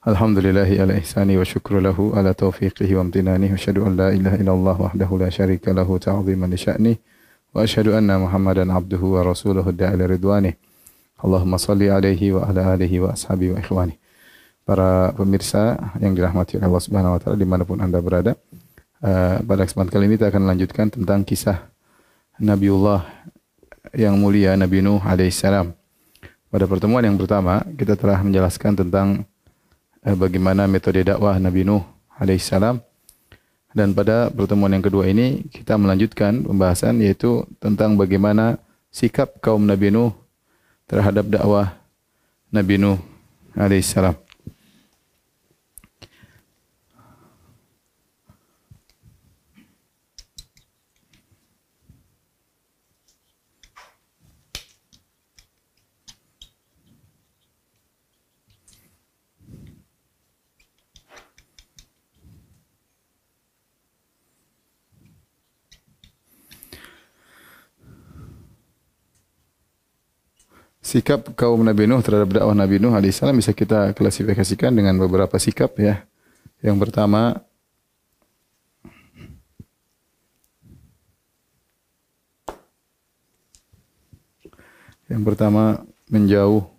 Alhamdulillahi ala ihsani wa syukru lahu ala taufiqihi wa amtinani wa syahadu an la ilaha illallah wahdahu la syarika lahu ta'ziman li sya'ni wa asyhadu anna Muhammadan abduhu wa rasuluhu da'ila ridwani. Allahumma salli alaihi wa ala alihi wa ashabi wa ikhwani. Para pemirsa yang dirahmati oleh Allah Subhanahu wa taala dimanapun Anda berada. Uh, pada kesempatan kali ini kita akan melanjutkan tentang kisah Nabiullah yang mulia Nabi Nuh alaihissalam. Pada pertemuan yang pertama kita telah menjelaskan tentang bagaimana metode dakwah Nabi Nuh alaihissalam. Dan pada pertemuan yang kedua ini kita melanjutkan pembahasan yaitu tentang bagaimana sikap kaum Nabi Nuh terhadap dakwah Nabi Nuh alaihissalam. Sikap kaum Nabi Nuh terhadap dakwah Nabi Nuh AS bisa kita klasifikasikan dengan beberapa sikap ya. Yang pertama Yang pertama menjauh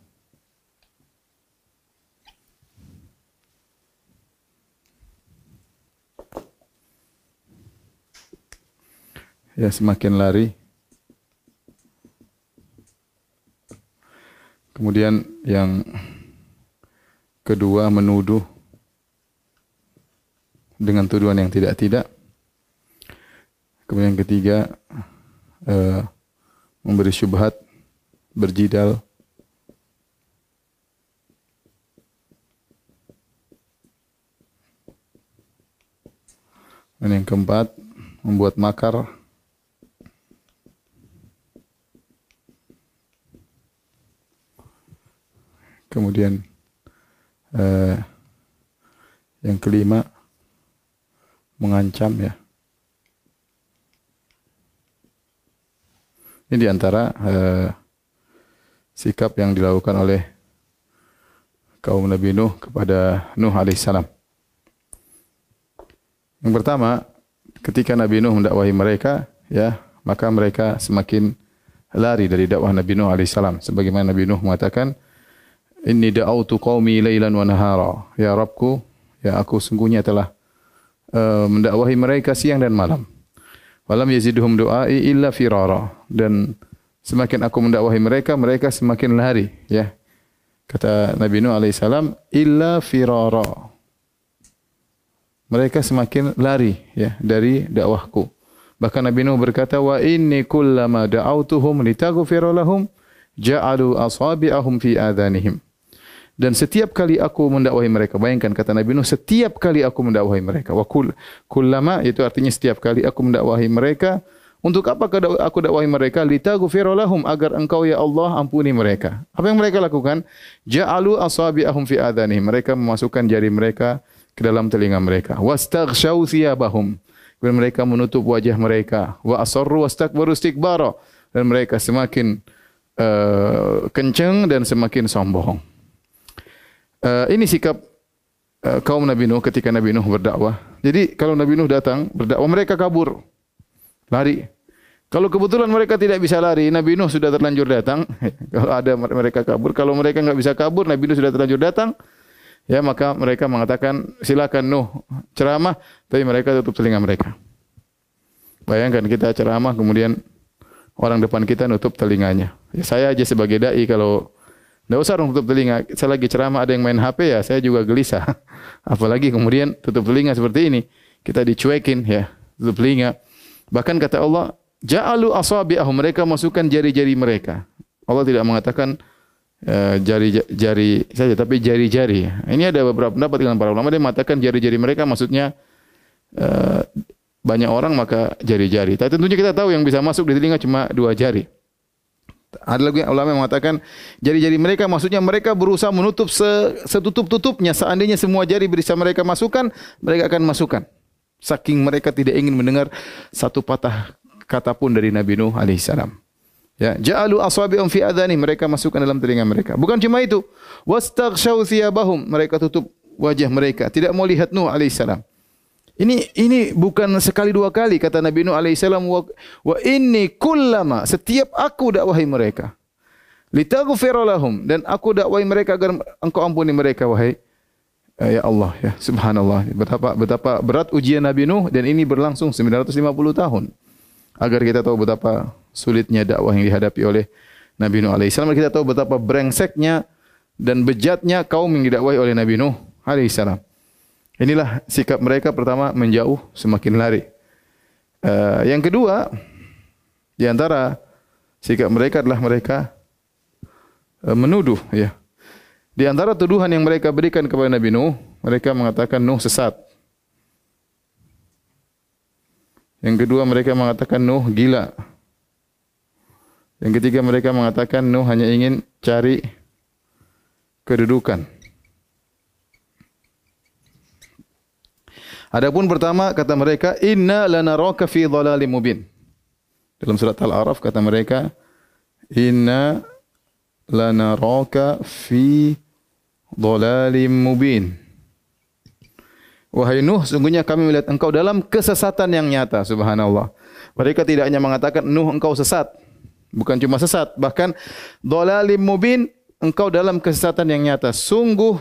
Ya semakin lari Kemudian yang kedua menuduh dengan tuduhan yang tidak-tidak. Kemudian yang ketiga uh, memberi syubhat, berjidal. Dan yang keempat membuat makar. Kemudian uh, yang kelima mengancam ya. Ini diantara uh, sikap yang dilakukan oleh kaum Nabi Nuh kepada Nuh alaihissalam. Yang pertama, ketika Nabi Nuh mendakwahi mereka, ya maka mereka semakin lari dari dakwah Nabi Nuh alaihissalam. Sebagaimana Nabi Nuh mengatakan, Inni da'autu qaumi lailan wa nahara. Ya Rabbku, ya aku sungguhnya telah uh, mendakwahi mereka siang dan malam. Walam yaziduhum du'ai illa firara. Dan semakin aku mendakwahi mereka, mereka semakin lari. Ya. Kata Nabi Nuh AS, illa firara. Mereka semakin lari ya dari dakwahku. Bahkan Nabi Nuh berkata, wa inni kullama da'autuhum litaghfira lahum ja'alu asabi'ahum fi adhanihim. Dan setiap kali aku mendakwahi mereka, bayangkan kata Nabi Nuh, setiap kali aku mendakwahi mereka. Wa kul, kullama, itu artinya setiap kali aku mendakwahi mereka, untuk apa aku dakwahi mereka? Litaghfira lahum agar engkau ya Allah ampuni mereka. Apa yang mereka lakukan? Ja'alu asabi'ahum fi adhanihim. Mereka memasukkan jari mereka ke dalam telinga mereka. Wastaghshaw thiyabahum. Kemudian mereka menutup wajah mereka. Wa asarru wastakbaru istikbara. Dan mereka semakin uh, kencang dan semakin sombong. Uh, ini sikap uh, kaum Nabi Nuh ketika Nabi Nuh berdakwah. Jadi kalau Nabi Nuh datang berdakwah mereka kabur. Lari. Kalau kebetulan mereka tidak bisa lari, Nabi Nuh sudah terlanjur datang. kalau ada mereka kabur, kalau mereka enggak bisa kabur, Nabi Nuh sudah terlanjur datang. Ya, maka mereka mengatakan, silakan Nuh ceramah, tapi mereka tutup telinga mereka. Bayangkan kita ceramah, kemudian orang depan kita nutup telinganya. Ya, saya aja sebagai dai kalau tidak usah tutup telinga. Saya lagi ceramah ada yang main HP ya, saya juga gelisah. Apalagi kemudian tutup telinga seperti ini. Kita dicuekin ya, tutup telinga. Bahkan kata Allah, Ja'alu asabi'ahum. Mereka masukkan jari-jari mereka. Allah tidak mengatakan jari-jari uh, saja, tapi jari-jari. Ini ada beberapa pendapat dengan para ulama. Dia mengatakan jari-jari mereka maksudnya uh, banyak orang maka jari-jari. Tapi tentunya kita tahu yang bisa masuk di telinga cuma dua jari. Ada lagi ulama yang mengatakan jari-jari mereka maksudnya mereka berusaha menutup setutup-tutupnya seandainya semua jari bisa mereka masukkan mereka akan masukkan saking mereka tidak ingin mendengar satu patah kata pun dari Nabi Nuh alaihissalam. Ya, ja'alu asabi'um fi adhani mereka masukkan dalam telinga mereka. Bukan cuma itu. Wastaghshaw thiyabahum mereka tutup wajah mereka, tidak mau lihat Nuh alaihissalam. Ini ini bukan sekali dua kali kata Nabi Nuh alaihissalam wa, wa inni kullama setiap aku dakwahi mereka. Litaghfir lahum dan aku dakwahi mereka agar engkau ampuni mereka wahai eh, ya Allah ya subhanallah. Betapa betapa berat ujian Nabi Nuh dan ini berlangsung 950 tahun. Agar kita tahu betapa sulitnya dakwah yang dihadapi oleh Nabi Nuh alaihissalam kita tahu betapa brengseknya dan bejatnya kaum yang didakwahi oleh Nabi Nuh alaihissalam inilah sikap mereka pertama menjauh semakin lari uh, yang kedua di antara sikap mereka adalah mereka Eh, menuduh ya. Di antara tuduhan yang mereka berikan kepada Nabi Nuh, mereka mengatakan Nuh sesat. Yang kedua mereka mengatakan Nuh gila. Yang ketiga mereka mengatakan Nuh hanya ingin cari kedudukan. Adapun pertama kata mereka inna lanaraka fi dhalalim mubin. Dalam surat Al-A'raf kata mereka inna lanaraka fi dhalalim mubin. Wahai Nuh, sungguhnya kami melihat engkau dalam kesesatan yang nyata, subhanallah. Mereka tidak hanya mengatakan, Nuh engkau sesat. Bukan cuma sesat, bahkan dhalalim mubin, engkau dalam kesesatan yang nyata. Sungguh,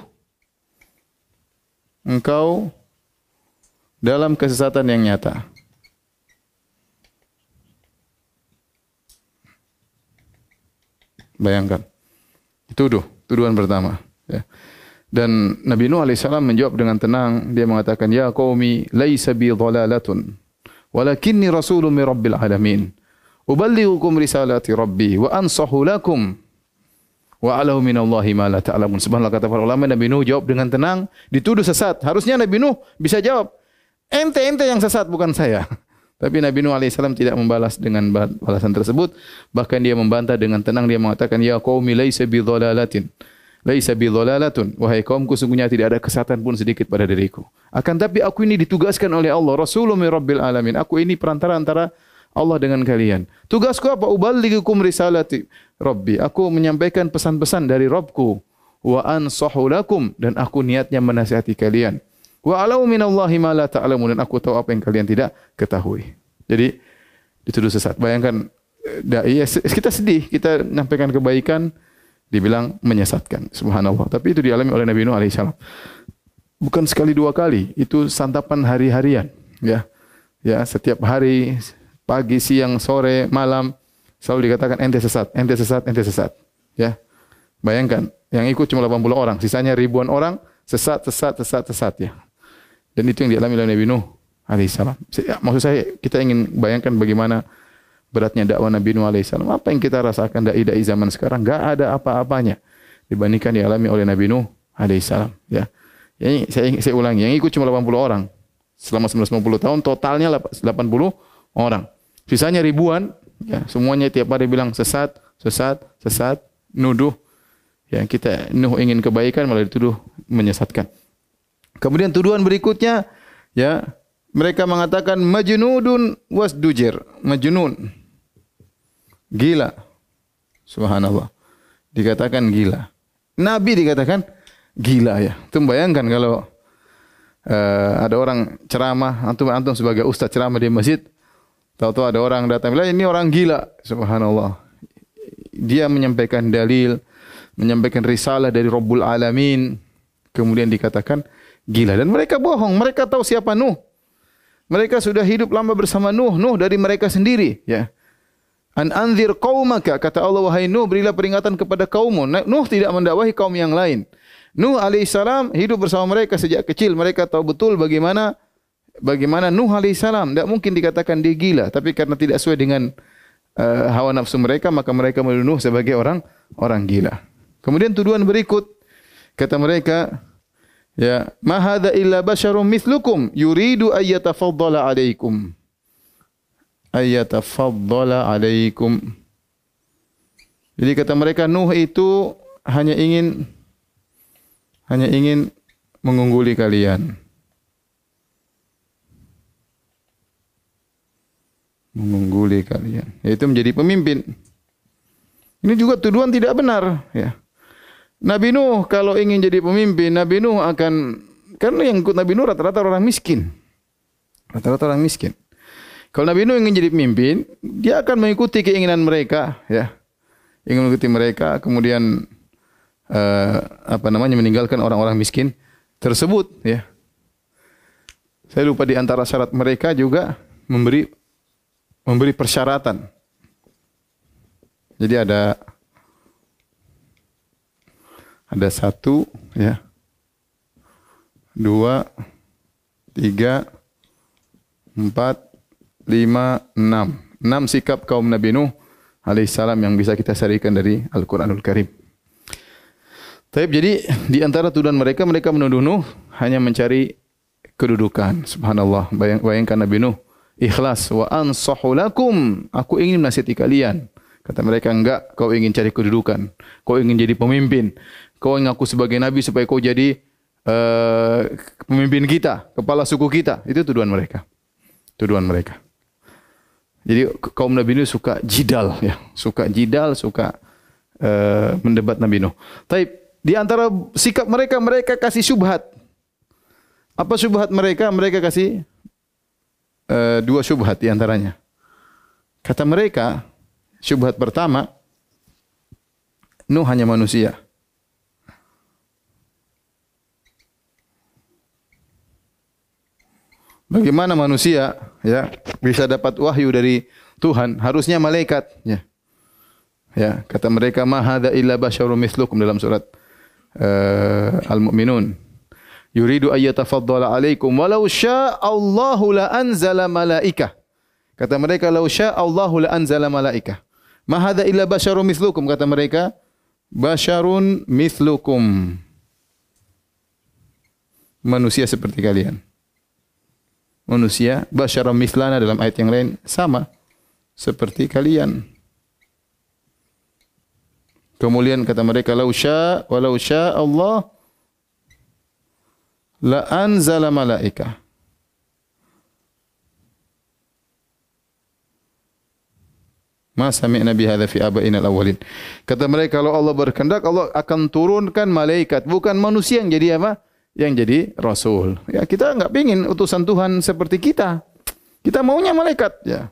engkau dalam kesesatan yang nyata. Bayangkan tuduh, tuduhan pertama. Ya. Dan Nabi Nuh AS menjawab dengan tenang. Dia mengatakan, Ya qawmi, laysa bi dhalalatun. Walakinni rasulun mi rabbil alamin. Uballighukum risalati rabbi wa ansahu lakum. Wa alahu minallahi ma la ta'lamun. Subhanallah kata para ulama, Nabi Nuh jawab dengan tenang. Dituduh sesat. Harusnya Nabi Nuh bisa jawab. Ente-ente yang sesat, bukan saya. Tapi Nabi Nuh AS tidak membalas dengan balasan tersebut. Bahkan dia membantah dengan tenang. Dia mengatakan, Ya qawmi laysa bi dhalalatin. Laysa bi dhalalatun. Wahai kaumku, sungguhnya tidak ada kesatan pun sedikit pada diriku. Akan tapi aku ini ditugaskan oleh Allah. Rasulullah min Rabbil Alamin. Aku ini perantara antara Allah dengan kalian. Tugasku apa? Uballigukum risalati Rabbi. Aku menyampaikan pesan-pesan dari Rabbku. Wa ansahu lakum. Dan aku niatnya menasihati kalian. Wa alau minallahi ma la ta'lamun dan aku tahu apa yang kalian tidak ketahui. Jadi dituduh sesat. Bayangkan eh, dai kita sedih, kita menyampaikan kebaikan dibilang menyesatkan. Subhanallah. Tapi itu dialami oleh Nabi Nuh alaihissalam. Bukan sekali dua kali, itu santapan hari-harian, ya. Ya, setiap hari pagi, siang, sore, malam selalu dikatakan ente sesat, ente sesat, ente sesat. Ya. Bayangkan, yang ikut cuma 80 orang, sisanya ribuan orang sesat, sesat, sesat, sesat ya. Dan itu yang dialami oleh Nabi Nuh alaihissalam. Ya, maksud saya kita ingin bayangkan bagaimana beratnya dakwah Nabi Nuh alaihissalam. Apa yang kita rasakan dai-dai zaman sekarang? Gak ada apa-apanya dibandingkan dialami oleh Nabi Nuh alaihissalam. Ya. Ini saya, saya ulangi, yang ikut cuma 80 orang. Selama 950 tahun totalnya 80 orang. Sisanya ribuan, ya, semuanya tiap hari bilang sesat, sesat, sesat, nuduh. Ya, kita Nuh ingin kebaikan malah dituduh menyesatkan. Kemudian tuduhan berikutnya, ya, mereka mengatakan majnudun wasdujir, majnun. Gila. Subhanallah. Dikatakan gila. Nabi dikatakan gila ya. Tum bayangkan kalau uh, ada orang ceramah, antum antum sebagai ustaz ceramah di masjid, tahu-tahu ada orang datang bilang ini orang gila. Subhanallah. Dia menyampaikan dalil, menyampaikan risalah dari Rabbul Alamin, kemudian dikatakan gila dan mereka bohong. Mereka tahu siapa Nuh. Mereka sudah hidup lama bersama Nuh. Nuh dari mereka sendiri, ya. An anzir qaumaka kata Allah wahai Nuh berilah peringatan kepada kaummu. Nuh tidak mendakwahi kaum yang lain. Nuh alaihissalam hidup bersama mereka sejak kecil. Mereka tahu betul bagaimana bagaimana Nuh alaihissalam. Tidak mungkin dikatakan dia gila, tapi karena tidak sesuai dengan uh, hawa nafsu mereka, maka mereka menuduh sebagai orang orang gila. Kemudian tuduhan berikut kata mereka, Ya, ma hadza illa basyarum mithlukum yuridu ayyatafaddala alaikum. Ayyatafaddala alaikum. Jadi kata mereka Nuh itu hanya ingin hanya ingin mengungguli kalian. Mengungguli kalian. Yaitu menjadi pemimpin. Ini juga tuduhan tidak benar. Ya. Nabi Nuh kalau ingin jadi pemimpin, Nabi Nuh akan karena yang ikut Nabi Nuh rata-rata orang miskin. Rata-rata orang miskin. Kalau Nabi Nuh ingin jadi pemimpin, dia akan mengikuti keinginan mereka, ya. Ingin mengikuti mereka, kemudian uh, apa namanya meninggalkan orang-orang miskin tersebut, ya. Saya lupa di antara syarat mereka juga memberi memberi persyaratan. Jadi ada ada satu, ya, dua, tiga, empat, lima, enam. Enam sikap kaum Nabi Nuh alaihissalam yang bisa kita sarikan dari Al-Quranul Karim. Tapi jadi di antara tuduhan mereka, mereka menuduh Nuh hanya mencari kedudukan. Subhanallah. Bayang, bayangkan Nabi Nuh. Ikhlas. Wa ansahu lakum. Aku ingin menasihati kalian. Kata mereka, enggak. Kau ingin cari kedudukan. Kau ingin jadi pemimpin kau ingin aku sebagai nabi supaya kau jadi uh, pemimpin kita, kepala suku kita. Itu tuduhan mereka. Tuduhan mereka. Jadi kaum Nabi Nuh suka jidal ya, suka jidal, suka uh, mendebat Nabi Nuh. Tapi di antara sikap mereka mereka kasih syubhat. Apa syubhat mereka? Mereka kasih uh, dua syubhat di antaranya. Kata mereka, syubhat pertama, Nuh hanya manusia. Bagaimana manusia ya bisa dapat wahyu dari Tuhan? Harusnya malaikat ya. Ya, kata mereka ma hadza illa basyarun mithlukum dalam surat uh, Al-Mu'minun. Yuridu ay yatafaddala alaikum walau syaa Allahu la anzala malaika. Kata mereka law syaa Allahu la anzala malaika. Ma hadza illa basyarun mithlukum kata mereka basyarun mithlukum. Manusia seperti kalian manusia basyara mislana dalam ayat yang lain sama seperti kalian. Kemudian kata mereka lau sya walau sya Allah la anzala malaika. Ma sami'na bi hadza fi aba'ina al-awwalin. Kata mereka kalau Allah berkehendak Allah akan turunkan malaikat bukan manusia yang jadi apa? Yang jadi rasul. Ya, kita enggak pingin utusan Tuhan seperti kita. Kita maunya malaikat, ya.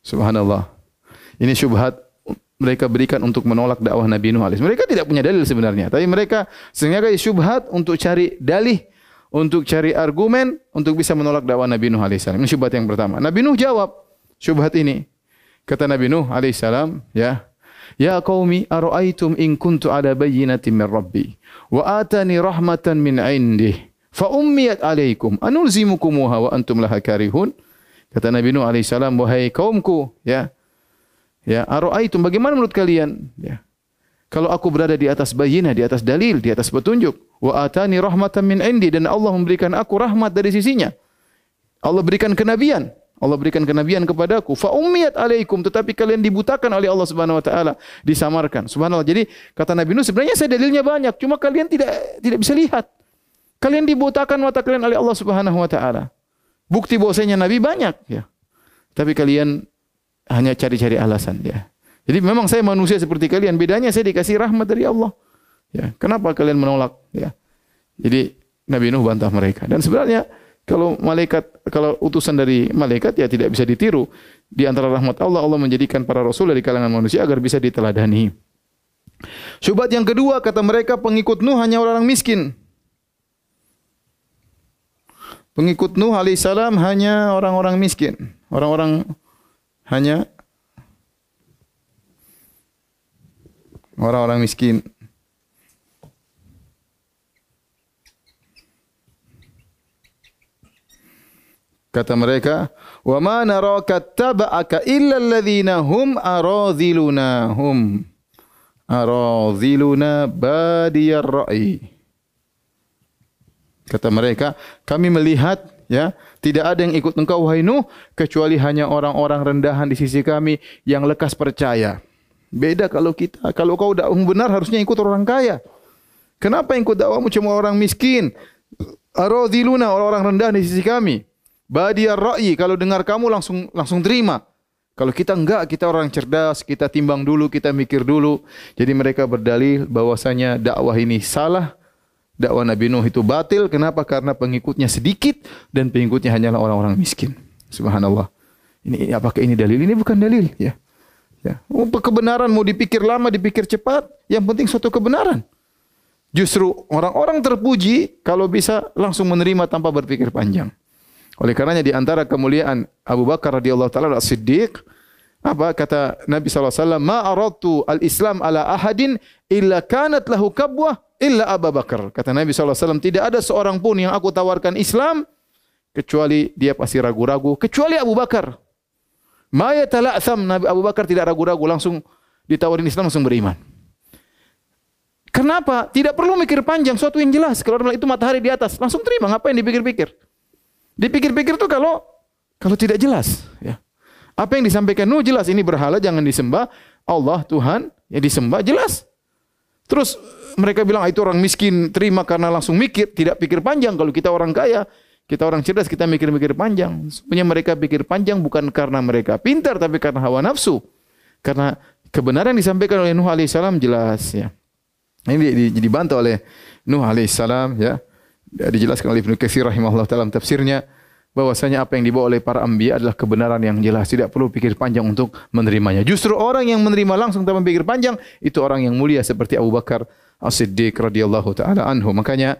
Subhanallah. Ini syubhat mereka berikan untuk menolak dakwah Nabi Nuh alaihi. Mereka tidak punya dalil sebenarnya, tapi mereka sengaja syubhat untuk cari dalih, untuk cari argumen untuk bisa menolak dakwah Nabi Nuh alaihi. Ini syubhat yang pertama. Nabi Nuh jawab syubhat ini. Kata Nabi Nuh alaihi ya, Ya qaumi ara'aytum in kuntu ala bayyinatin min rabbi wa atani rahmatan min indih. Fa ummiyat alaikum. Anulzimukumuha wa antum laha karihun. Kata Nabi Nuh alaihi salam wahai kaumku ya. Ya ara'aytum bagaimana menurut kalian? Ya. Kalau aku berada di atas bayinah di atas dalil di atas petunjuk wa atani rahmatan min indi dan Allah memberikan aku rahmat dari sisinya. Allah berikan kenabian Allah berikan kenabian kepadaku. Fa ummiyat alaikum. Tetapi kalian dibutakan oleh Allah Subhanahu wa taala. Disamarkan. Subhanallah. Jadi kata Nabi Nuh sebenarnya saya dalilnya banyak. Cuma kalian tidak tidak bisa lihat. Kalian dibutakan mata kalian oleh Allah Subhanahu wa taala. Bukti bahwasanya nabi banyak. Ya. Tapi kalian hanya cari-cari alasan. Ya. Jadi memang saya manusia seperti kalian. Bedanya saya dikasih rahmat dari Allah. Ya. Kenapa kalian menolak? Ya. Jadi Nabi Nuh bantah mereka. Dan sebenarnya kalau malaikat kalau utusan dari malaikat ya tidak bisa ditiru di antara rahmat Allah Allah menjadikan para rasul dari kalangan manusia agar bisa diteladani. Syubhat yang kedua kata mereka pengikut Nuh hanya orang miskin. Pengikut Nuh alaihissalam hanya orang-orang miskin. Orang-orang hanya orang-orang miskin. Kata mereka, "Wa ma naraka taba'aka illa alladhina hum aradhiluna hum aradhiluna badiyar ra'i." Kata mereka, kami melihat ya, tidak ada yang ikut engkau wahai Nuh kecuali hanya orang-orang rendahan di sisi kami yang lekas percaya. Beda kalau kita, kalau kau dakwah benar harusnya ikut orang kaya. Kenapa ikut dakwahmu cuma orang miskin? Aradhiluna orang-orang rendah di sisi kami. Badiar ra'i kalau dengar kamu langsung langsung terima. Kalau kita enggak, kita orang cerdas, kita timbang dulu, kita mikir dulu. Jadi mereka berdalil bahwasanya dakwah ini salah, dakwah Nabi Nuh itu batil. Kenapa? Karena pengikutnya sedikit dan pengikutnya hanyalah orang-orang miskin. Subhanallah. Ini apakah ini dalil? Ini bukan dalil, ya. Ya. Oh, kebenaran mau dipikir lama, dipikir cepat, yang penting suatu kebenaran. Justru orang-orang terpuji kalau bisa langsung menerima tanpa berpikir panjang. Oleh karenanya di antara kemuliaan Abu Bakar radhiyallahu taala As-Siddiq apa kata Nabi alaihi wasallam ma aradtu al-islam ala ahadin illa kanat lahu kabwah illa Abu Bakar kata Nabi wasallam tidak ada seorang pun yang aku tawarkan Islam kecuali dia pasti ragu-ragu kecuali Abu Bakar ma yatala'tham Nabi Abu Bakar tidak ragu-ragu langsung ditawarin Islam langsung beriman Kenapa? Tidak perlu mikir panjang, suatu yang jelas. Kalau itu matahari di atas, langsung terima. Ngapain dipikir-pikir? Dipikir-pikir itu kalau kalau tidak jelas, ya. Apa yang disampaikan Nuh jelas ini berhala jangan disembah. Allah Tuhan ya disembah jelas. Terus mereka bilang ah, itu orang miskin terima karena langsung mikir, tidak pikir panjang. Kalau kita orang kaya, kita orang cerdas, kita mikir-mikir panjang. Sebenarnya mereka pikir panjang bukan karena mereka pintar, tapi karena hawa nafsu. Karena kebenaran yang disampaikan oleh Nuh alaihissalam jelas. Ya. Ini dibantu oleh Nuh alaihissalam. Ya dijelaskan oleh Ibnu Katsir rahimahullah dalam tafsirnya bahwasanya apa yang dibawa oleh para anbiya adalah kebenaran yang jelas. Tidak perlu pikir panjang untuk menerimanya. Justru orang yang menerima langsung tanpa pikir panjang itu orang yang mulia seperti Abu Bakar As-Siddiq radhiyallahu taala anhu. Makanya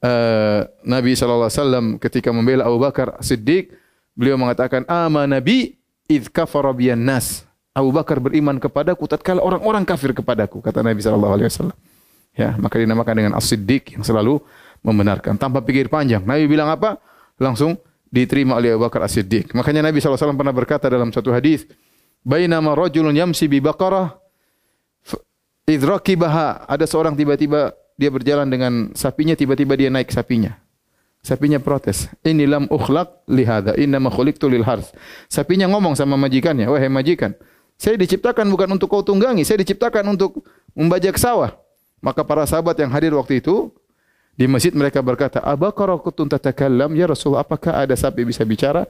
uh, Nabi sallallahu alaihi wasallam ketika membela Abu Bakar As-Siddiq beliau mengatakan ama nabi id kafara biyan nas. Abu Bakar beriman kepadaku tatkala orang-orang kafir kepadaku kata Nabi sallallahu alaihi wasallam. Ya maka dinamakan dengan As-Siddiq yang selalu membenarkan tanpa pikir panjang. Nabi bilang apa? Langsung diterima oleh Abu Bakar As-Siddiq. Makanya Nabi SAW pernah berkata dalam satu hadis, "Bainama rajulun yamsi bi baqarah idrakibaha." Ada seorang tiba-tiba dia berjalan dengan sapinya, tiba-tiba dia naik sapinya. Sapinya protes. Ini lam ukhlaq li hadza, inna ma khuliqtu lil harth. Sapinya ngomong sama majikannya, "Wahai majikan, saya diciptakan bukan untuk kau tunggangi, saya diciptakan untuk membajak sawah." Maka para sahabat yang hadir waktu itu di masjid mereka berkata, "Abakara kutun tatakallam ya Rasul, apakah ada sapi bisa bicara?"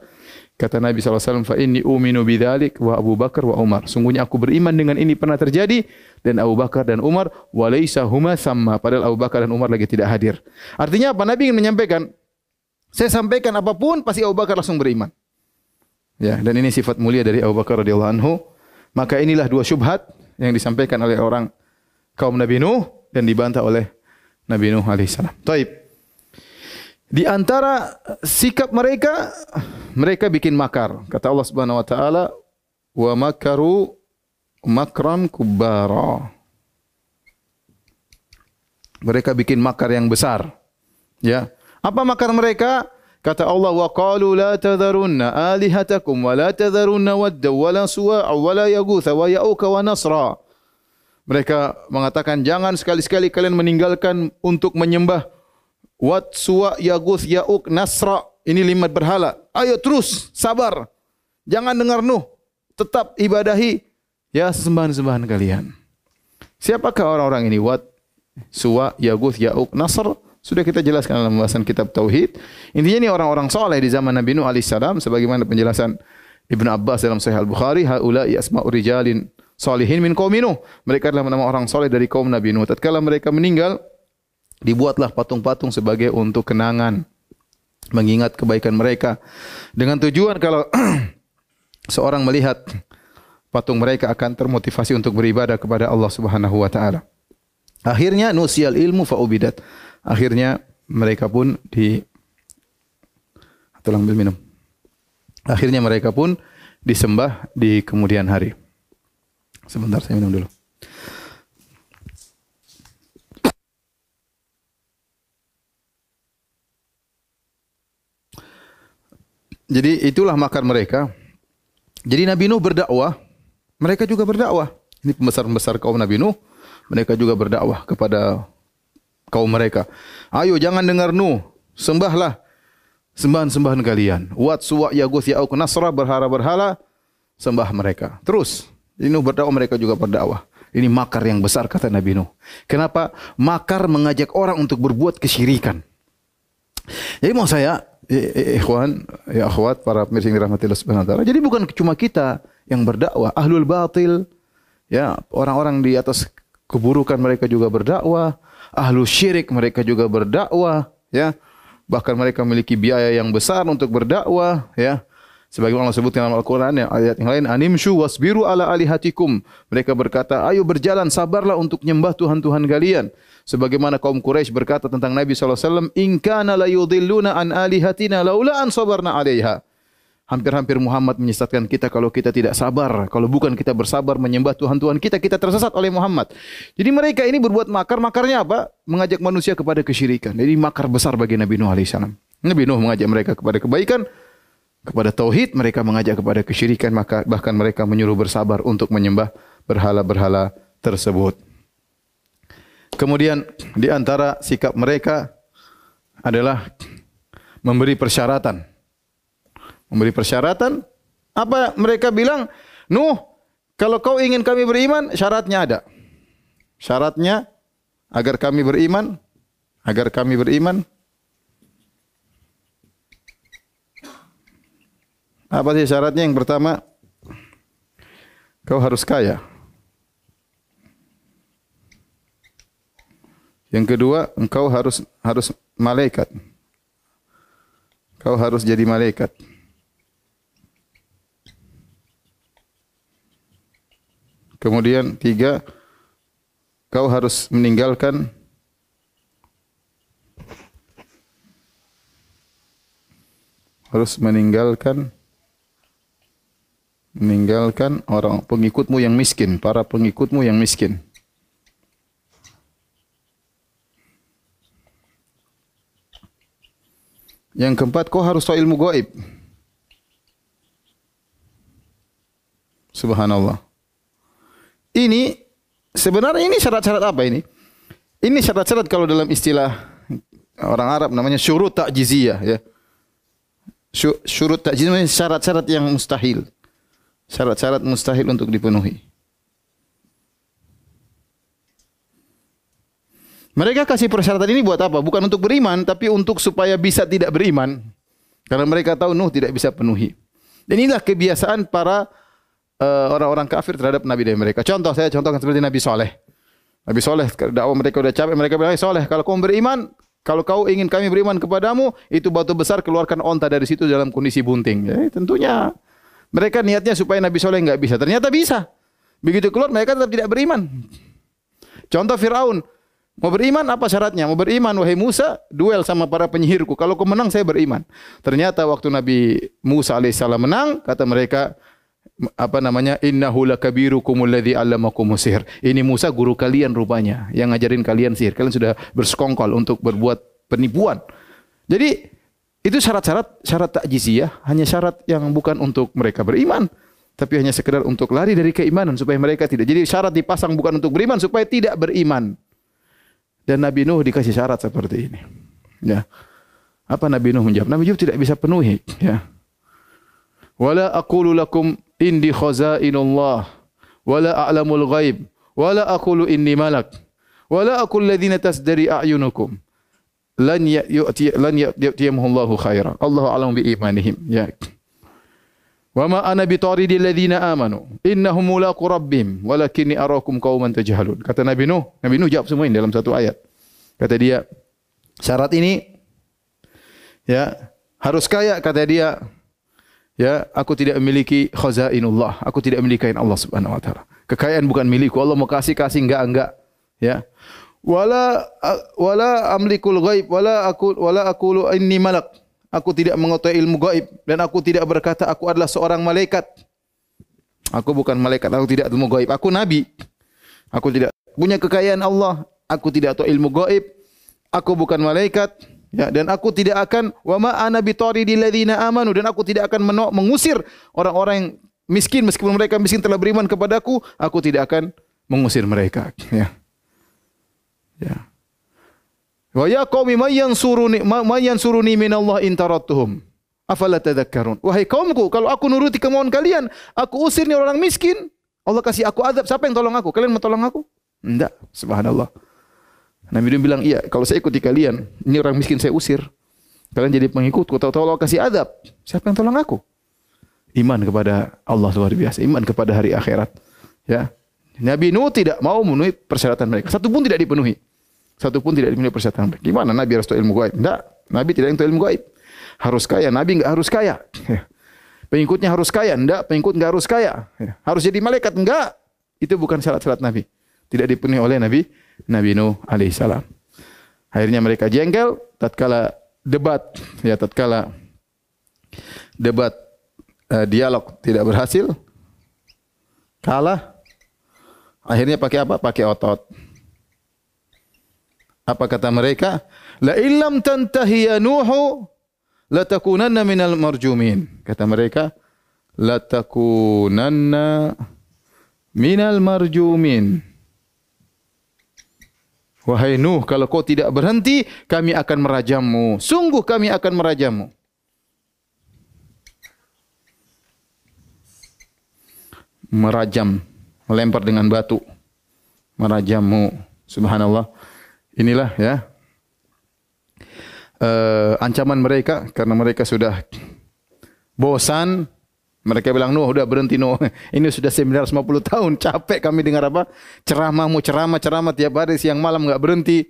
Kata Nabi SAW, "Fa inni uminu bidzalik wa Abu Bakar wa Umar." Sungguhnya aku beriman dengan ini pernah terjadi dan Abu Bakar dan Umar walaysa huma sama. Padahal Abu Bakar dan Umar lagi tidak hadir. Artinya apa? Nabi ingin menyampaikan, saya sampaikan apapun pasti Abu Bakar langsung beriman. Ya, dan ini sifat mulia dari Abu Bakar radhiyallahu anhu. Maka inilah dua syubhat yang disampaikan oleh orang kaum Nabi Nuh dan dibantah oleh Nabi Nuh alaihissalam. Taib. Di antara sikap mereka, mereka bikin makar. Kata Allah Subhanahu Wa Taala, wa makaru makram kubara. Mereka bikin makar yang besar. Ya. Apa makar mereka? Kata Allah wa qalu la tadharunna alihatakum wa la tadharunna wadda wa la suwa'a wa la yaghutha wa ya'uka wa nasra. Mereka mengatakan jangan sekali-sekali kalian meninggalkan untuk menyembah Wat Suwa Yaguth Yauk Nasra ini lima berhala. Ayo terus sabar. Jangan dengar Nuh. Tetap ibadahi ya sembahan-sembahan kalian. Siapakah orang-orang ini? Wat Suwa Yaguth Yauk Nasr sudah kita jelaskan dalam pembahasan kitab tauhid. Intinya ini orang-orang soleh di zaman Nabi Nuh alaihissalam sebagaimana penjelasan Ibn Abbas dalam Sahih Al-Bukhari, haula'i asma'u rijalin salihin min qaumi Nuh. Mereka adalah nama orang soleh dari kaum Nabi Nuh. Tatkala mereka meninggal, dibuatlah patung-patung sebagai untuk kenangan mengingat kebaikan mereka dengan tujuan kalau seorang melihat patung mereka akan termotivasi untuk beribadah kepada Allah Subhanahu wa taala. Akhirnya nusial ilmu fa ubidat. Akhirnya mereka pun di tulang bil minum. Akhirnya mereka pun disembah di kemudian hari. Sebentar saya minum dulu. Jadi itulah makar mereka. Jadi Nabi Nuh berdakwah, mereka juga berdakwah. Ini pembesar-pembesar kaum Nabi Nuh, mereka juga berdakwah kepada kaum mereka. Ayo jangan dengar Nuh, sembahlah sembahan-sembahan kalian. Wat suwa yaguth ya'uk nasra berhala-berhala sembah mereka. Terus Jadi Nuh berdakwah, mereka juga berdakwah. Ini makar yang besar kata Nabi Nuh. Kenapa? Makar mengajak orang untuk berbuat kesyirikan. Jadi mau saya, ikhwan, ya akhwat, para pemirsa yang dirahmati Allah Subhanahu wa taala. Jadi bukan cuma kita yang berdakwah, ahlul batil, ya, orang-orang di atas keburukan mereka juga berdakwah, ahlu syirik mereka juga berdakwah, ya. Bahkan mereka memiliki biaya yang besar untuk berdakwah, ya. Sebagaimana Allah sebut dalam Al-Quran yang ayat yang lain, animshu wasbiru ala alihatikum. Mereka berkata, ayo berjalan, sabarlah untuk nyembah Tuhan-Tuhan kalian. Sebagaimana kaum Quraisy berkata tentang Nabi SAW, In kana la yudhilluna an alihatina laula an sabarna alaiha. Hampir-hampir Muhammad menyesatkan kita kalau kita tidak sabar. Kalau bukan kita bersabar menyembah Tuhan-Tuhan kita, kita tersesat oleh Muhammad. Jadi mereka ini berbuat makar. Makarnya apa? Mengajak manusia kepada kesyirikan. Jadi makar besar bagi Nabi Nuh AS. Nabi Nuh mengajak mereka kepada kebaikan kepada tauhid mereka mengajak kepada kesyirikan maka bahkan mereka menyuruh bersabar untuk menyembah berhala-berhala tersebut. Kemudian di antara sikap mereka adalah memberi persyaratan. Memberi persyaratan apa mereka bilang? Nuh, kalau kau ingin kami beriman, syaratnya ada. Syaratnya agar kami beriman, agar kami beriman, Apa sih syaratnya? Yang pertama, kau harus kaya. Yang kedua, engkau harus harus malaikat. Kau harus jadi malaikat. Kemudian tiga, kau harus meninggalkan harus meninggalkan meninggalkan orang pengikutmu yang miskin, para pengikutmu yang miskin. Yang keempat, kau harus tahu ilmu gaib. Subhanallah. Ini sebenarnya ini syarat-syarat apa ini? Ini syarat-syarat kalau dalam istilah orang Arab namanya syurut takjiziyah ya. Syurut takjiziyah syarat-syarat yang mustahil syarat-syarat mustahil untuk dipenuhi. Mereka kasih persyaratan ini buat apa? Bukan untuk beriman, tapi untuk supaya bisa tidak beriman. Karena mereka tahu Nuh tidak bisa penuhi. Dan inilah kebiasaan para uh, orang-orang kafir terhadap Nabi dari mereka. Contoh saya contohkan seperti Nabi Soleh. Nabi Soleh, dakwah mereka sudah capek, mereka bilang, Soleh, kalau kau beriman, kalau kau ingin kami beriman kepadamu, itu batu besar keluarkan onta dari situ dalam kondisi bunting. Ya, tentunya mereka niatnya supaya Nabi Soleh enggak bisa. Ternyata bisa. Begitu keluar mereka tetap tidak beriman. Contoh Fir'aun. Mau beriman apa syaratnya? Mau beriman wahai Musa, duel sama para penyihirku. Kalau kau menang saya beriman. Ternyata waktu Nabi Musa alaihissalam menang, kata mereka apa namanya? Innahu lakabirukum alladhi 'allamakum sihir. Ini Musa guru kalian rupanya yang ngajarin kalian sihir. Kalian sudah bersekongkol untuk berbuat penipuan. Jadi itu syarat-syarat syarat takjiziyah hanya syarat yang bukan untuk mereka beriman tapi hanya sekedar untuk lari dari keimanan supaya mereka tidak. Jadi syarat dipasang bukan untuk beriman supaya tidak beriman. Dan Nabi Nuh dikasih syarat seperti ini. Ya. Apa Nabi Nuh menjawab? Nabi Nuh tidak bisa penuhi, ya. Wala aqulu lakum indi khazainullah wala a'lamul ghaib wala aqulu inni malak wala aqul ladzina tasdari a'yunukum lan yu'ti lan yu'tiyahumullahu khaira. Allahu a'lam bi imanihim. Ya. Wa ma ana bi taridil ladzina amanu innahum mulaqu rabbihim walakinni arakum qauman tajhalun. Kata Nabi Nuh, Nabi Nuh jawab semua ini dalam satu ayat. Kata dia, syarat ini ya harus kaya kata dia ya aku tidak memiliki khazainullah aku tidak memiliki Allah subhanahu wa taala kekayaan bukan milikku Allah mau kasih kasih enggak enggak ya wala wala amlikul ghaib wala aku wala aqulu inni malak. Aku tidak mengetahui ilmu gaib dan aku tidak berkata aku adalah seorang malaikat. Aku bukan malaikat aku tidak ilmu gaib aku nabi. Aku tidak punya kekayaan Allah. Aku tidak tahu ilmu gaib aku bukan malaikat. Ya dan aku tidak akan wa ma ana bi taridil ladzina amanu. Dan aku tidak akan mengusir orang-orang yang miskin meskipun mereka miskin telah beriman kepadaku aku tidak akan mengusir mereka. Ya Ya. Wa ya qaumi may yansuruni may yansuruni min Allah in tarattuhum. Afala tadhakkarun? Wahai kaumku, kalau aku nuruti kemauan kalian, aku usir ni orang miskin, Allah kasih aku azab, siapa yang tolong aku? Kalian mau tolong aku? Enggak, subhanallah. Nabi dia bilang, iya, kalau saya ikuti kalian, ini orang miskin saya usir. Kalian jadi pengikutku, tahu-tahu Allah kasih adab. Siapa yang tolong aku? Iman kepada Allah luar biasa, iman kepada hari akhirat. Ya. Nabi Nuh tidak mau memenuhi persyaratan mereka. Satu pun tidak dipenuhi. Satu pun tidak dipenuhi persyaratan mereka. Gimana Nabi harus tahu ilmu gaib? Tidak. Nabi tidak tahu ilmu gaib. Harus kaya. Nabi enggak harus kaya. Ya. Pengikutnya harus kaya. Tidak. Pengikut enggak harus kaya. Ya. Harus jadi malaikat. Enggak. Itu bukan syarat-syarat Nabi. Tidak dipenuhi oleh Nabi Nabi Nuh alaihissalam. Akhirnya mereka jengkel tatkala debat ya tatkala debat uh, dialog tidak berhasil kalah akhirnya pakai apa? Pakai otot. Apa kata mereka? La illam tantahi ya nuhu la takunanna minal marjumin. Kata mereka la takunanna minal marjumin. Wahai Nuh, kalau kau tidak berhenti, kami akan merajammu. Sungguh kami akan merajammu. Merajam, melempar dengan batu. Merajammu. Subhanallah. Inilah ya. Uh, ancaman mereka karena mereka sudah bosan mereka bilang, Nuh, sudah berhenti Nuh. Ini sudah 950 tahun. Capek kami dengar apa? Ceramahmu, ceramah, ceramah tiap hari, siang malam enggak berhenti.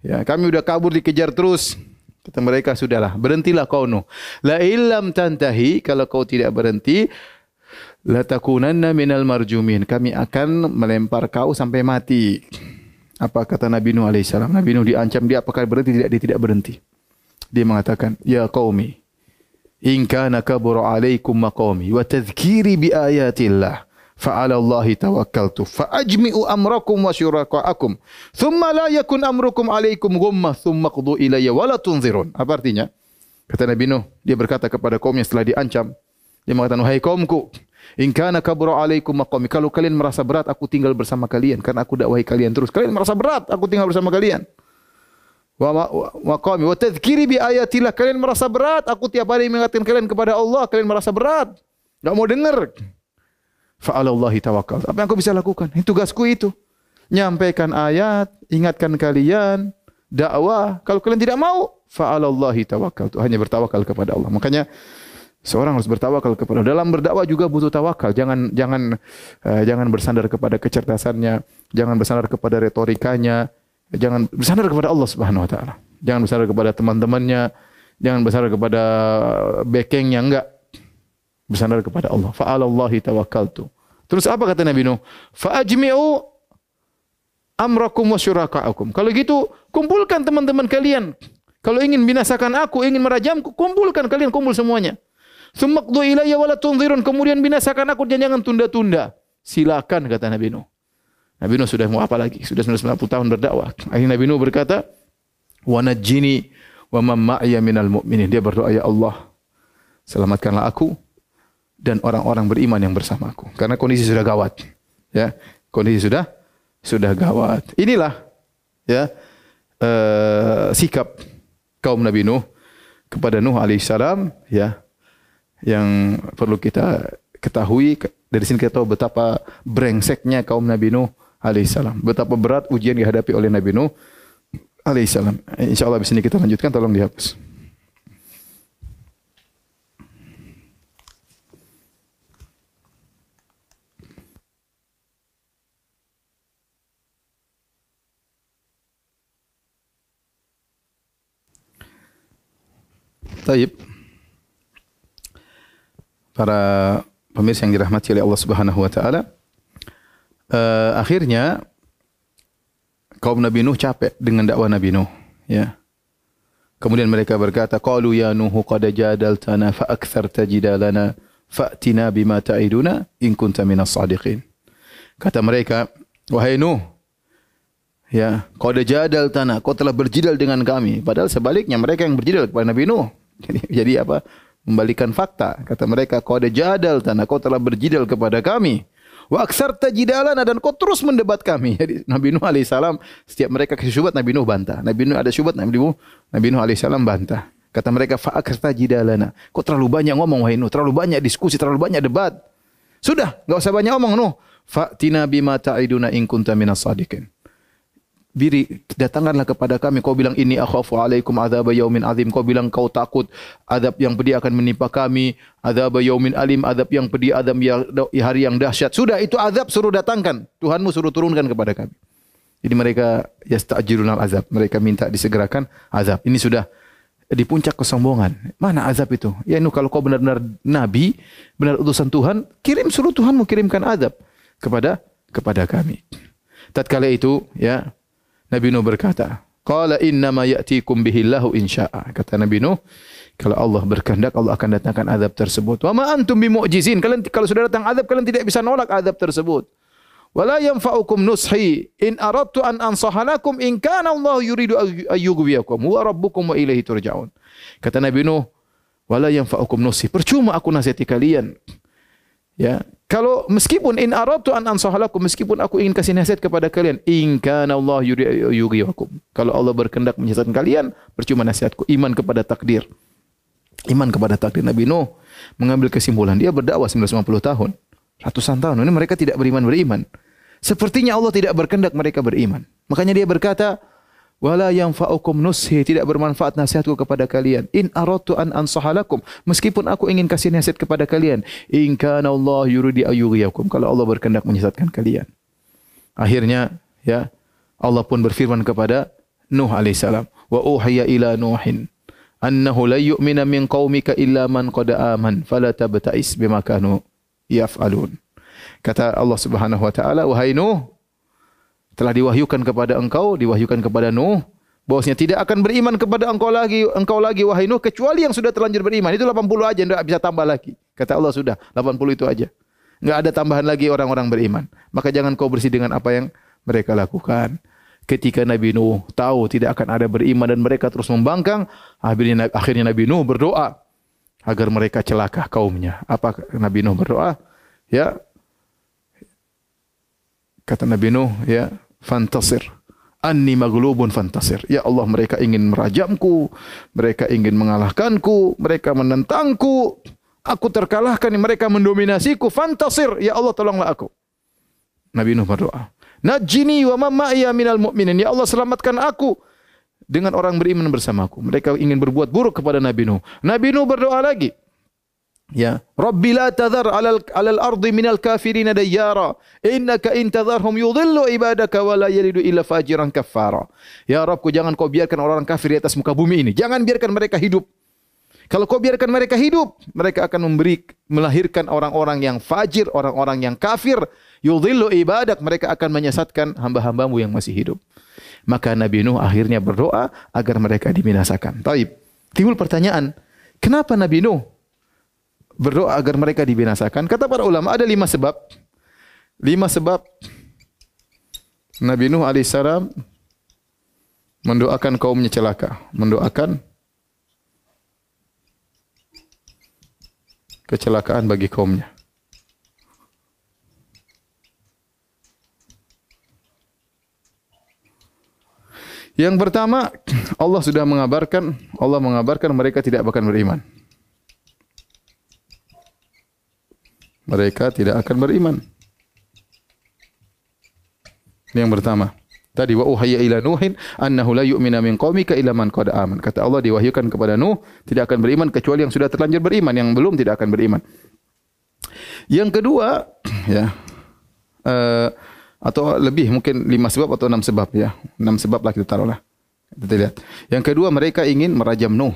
Ya, kami sudah kabur dikejar terus. Kata mereka, sudahlah, berhentilah kau Nuh. La illam tantahi, kalau kau tidak berhenti, la takunanna minal marjumin. Kami akan melempar kau sampai mati. Apa kata Nabi Nuh alaihissalam? Nabi Nuh diancam dia apakah berhenti? Tidak, dia tidak berhenti. Dia mengatakan, Ya qaumi, in kana kabura alaikum maqami wa tadhkiri bi ayatillah fa ala Allah tawakkaltu fa ajmi'u amrakum wa syurakaakum thumma la yakun amrukum alaikum ghumma thumma qdu ilayya wa la tunzirun apa artinya kata Nabi Nuh dia berkata kepada kaumnya setelah diancam dia mengatakan wahai kaumku in kana kabura alaikum maqami. Kalau kalian merasa berat aku tinggal bersama kalian. Karena aku dakwahi kalian terus. Kalian merasa berat aku tinggal bersama kalian. Wa maqami. Wa tadhkiri bi ayatillah. Kalian merasa berat aku tiap hari mengingatkan kalian kepada Allah. Kalian merasa berat. Enggak mau dengar. Fa alallahi tawakkal. Apa yang aku bisa lakukan? Itu tugasku itu. Nyampaikan ayat ingatkan kalian dakwah. Kalau kalian tidak mau fa alallahi tawakkal hanya bertawakal kepada Allah. Makanya seorang harus bertawakal kepada Allah dalam berdakwah juga butuh tawakal jangan jangan uh, jangan bersandar kepada kecerdasannya jangan bersandar kepada retorikanya jangan bersandar kepada Allah Subhanahu wa taala. Jangan bersandar kepada teman-temannya, jangan bersandar kepada backingnya enggak. Bersandar kepada Allah. Fa 'alallahi tawakkaltu. Terus apa kata Nabi Nuh? Fa ajmi'u amrakum wa syuraka'akum. Kalau gitu, kumpulkan teman-teman kalian. Kalau ingin binasakan aku, ingin merajamku, kumpulkan kalian, kumpul semuanya. Sumakdu ilayya wala tunzirun. Kemudian binasakan aku dan jangan tunda-tunda. Silakan kata Nabi Nuh. Nabi Nuh sudah mau apa lagi? Sudah 90 tahun berdakwah. Akhirnya Nabi Nuh berkata, "Wa najjini wa man ma'iya minal mu'minin." Dia berdoa, "Ya Allah, selamatkanlah aku dan orang-orang beriman yang bersama aku." Karena kondisi sudah gawat. Ya, kondisi sudah sudah gawat. Inilah ya uh, sikap kaum Nabi Nuh kepada Nuh alaihissalam ya yang perlu kita ketahui dari sini kita tahu betapa brengseknya kaum Nabi Nuh alaihissalam. Betapa berat ujian dihadapi oleh Nabi Nuh alaihissalam. Insyaallah di sini kita lanjutkan tolong dihapus. Taib. Para pemirsa yang dirahmati oleh Allah Subhanahu wa taala, uh, akhirnya kaum Nabi Nuh capek dengan dakwah Nabi Nuh. Ya. Kemudian mereka berkata, Qalu ya Nuh qad jadaltana fa aktsarta jidalana fa'tina bima ta'iduna in kunta minas sadiqin. Kata mereka, wahai Nuh, ya, qad jadaltana, kau telah berjidal dengan kami. Padahal sebaliknya mereka yang berjidal kepada Nabi Nuh. Jadi, jadi apa? Membalikan fakta. Kata mereka, qad jadaltana, kau telah berjidal kepada kami. Wa aksar tajidalana dan kau terus mendebat kami. Jadi Nabi Nuh AS setiap mereka kasih syubat Nabi Nuh bantah. Nabi Nuh ada syubat Nabi Nuh Nabi Nuh AS bantah. Kata mereka fa aksar tajidalana. Kau terlalu banyak ngomong wahai Nuh, terlalu banyak diskusi, terlalu banyak debat. Sudah, enggak usah banyak ngomong Nuh. Fa tina bima ta'iduna in kunta minas sadiqin. Biri datangkanlah kepada kami. Kau bilang ini akhafu alaikum adzab yaumin azim. Kau bilang kau takut azab yang pedih akan menimpa kami. Adzab yaumin alim azab yang pedih azab yang hari yang dahsyat. Sudah itu azab suruh datangkan. Tuhanmu suruh turunkan kepada kami. Jadi mereka yastajirun azab. Mereka minta disegerakan azab. Ini sudah di puncak kesombongan. Mana azab itu? Ya nu kalau kau benar-benar nabi benar utusan Tuhan kirim suruh Tuhanmu kirimkan azab kepada kepada kami. Tatkala itu ya Nabi Nuh berkata, Qala inna ma ya'tikum bihi Allahu insya'a. Kata Nabi Nuh, kalau Allah berkehendak Allah akan datangkan azab tersebut. Wa ma antum bimu'jizin. Kalian kalau sudah datang azab kalian tidak bisa nolak azab tersebut. Wala yanfa'ukum nushi in aradtu an ansahalakum in kana Allah yuridu ayyughwiyakum wa rabbukum wa ilaihi turja'un. Kata Nabi Nuh, wala yanfa'ukum nushi. Percuma aku nasihati kalian. Ya, kalau meskipun in aratu an ansahalakum meskipun aku ingin kasih nasihat kepada kalian in kana Allah yuriyakum. Kalau Allah berkehendak menyesatkan kalian percuma nasihatku. Iman kepada takdir. Iman kepada takdir Nabi Nuh. Mengambil kesimpulan dia berdakwah 950 tahun. Ratusan tahun. Ini mereka tidak beriman beriman. Sepertinya Allah tidak berkehendak mereka beriman. Makanya dia berkata wala yang fa'ukum nushi tidak bermanfaat nasihatku kepada kalian. In aratu an ansahalakum meskipun aku ingin kasih nasihat kepada kalian in kana Allah yuridi ayyughiyakum kalau Allah berkehendak menyesatkan kalian. Akhirnya ya Allah pun berfirman kepada Nuh alaihissalam wa uhiya ila nuhin annahu la yu'mina min qaumika illa man qad aman fala tabta'is bima kanu yaf'alun. Kata Allah Subhanahu wa taala wahai Nuh telah diwahyukan kepada engkau, diwahyukan kepada Nuh, bahwasanya tidak akan beriman kepada engkau lagi, engkau lagi wahai Nuh kecuali yang sudah terlanjur beriman. Itu 80 aja, tidak bisa tambah lagi. Kata Allah sudah, 80 itu aja. Enggak ada tambahan lagi orang-orang beriman. Maka jangan kau bersih dengan apa yang mereka lakukan. Ketika Nabi Nuh tahu tidak akan ada beriman dan mereka terus membangkang, akhirnya akhirnya Nabi Nuh berdoa agar mereka celaka kaumnya. Apa Nabi Nuh berdoa? Ya, kata Nabi Nuh, ya, fantasir. Anni maglubun fantasir. Ya Allah, mereka ingin merajamku. Mereka ingin mengalahkanku. Mereka menentangku. Aku terkalahkan. Mereka mendominasiku. Fantasir. Ya Allah, tolonglah aku. Nabi Nuh berdoa. Najini wa mamma'ya minal mu'minin. Ya Allah, selamatkan aku dengan orang beriman bersamaku. Mereka ingin berbuat buruk kepada Nabi Nuh. Nabi Nuh berdoa lagi. Ya, Rabbi la tadhar 'alal 'alal ardi minal kafirin dayyara innaka in tadharhum yudhillu ibadaka wa la yalidu illa fajiran kaffara. Ya Rabbku jangan kau biarkan orang-orang kafir di atas muka bumi ini. Jangan biarkan mereka hidup. Kalau kau biarkan mereka hidup, mereka akan memberi melahirkan orang-orang yang fajir, orang-orang yang kafir. Yudhillu ibadak, mereka akan menyesatkan hamba-hambamu yang masih hidup. Maka Nabi Nuh akhirnya berdoa agar mereka dibinasakan. Taib. Timbul pertanyaan, kenapa Nabi Nuh berdoa agar mereka dibinasakan. Kata para ulama ada lima sebab. Lima sebab Nabi Nuh AS mendoakan kaumnya celaka. Mendoakan kecelakaan bagi kaumnya. Yang pertama, Allah sudah mengabarkan, Allah mengabarkan mereka tidak akan beriman. Mereka tidak akan beriman. Ini yang pertama. Tadi wa uhayya ila nuhin annahu la yu'mina min qaumika illa man qad aman. Kata Allah diwahyukan kepada Nuh tidak akan beriman kecuali yang sudah terlanjur beriman, yang belum tidak akan beriman. Yang kedua, ya. Uh, atau lebih mungkin lima sebab atau enam sebab ya. Enam sebab lah kita taruhlah. Kita lihat. Yang kedua mereka ingin merajam Nuh.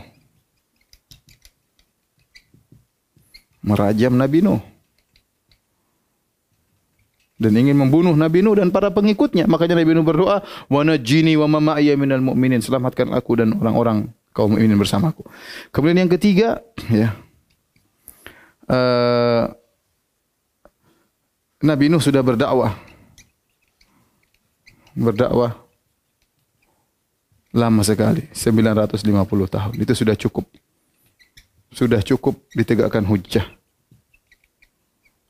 Merajam Nabi Nuh dan ingin membunuh Nabi Nuh dan para pengikutnya. Makanya Nabi Nuh berdoa, "Wa najini wa ma ma'iya minal mu'minin." Selamatkan aku dan orang-orang kaum mukminin bersamaku. Kemudian yang ketiga, ya. Uh, Nabi Nuh sudah berdakwah. Berdakwah lama sekali, 950 tahun. Itu sudah cukup. Sudah cukup ditegakkan hujah.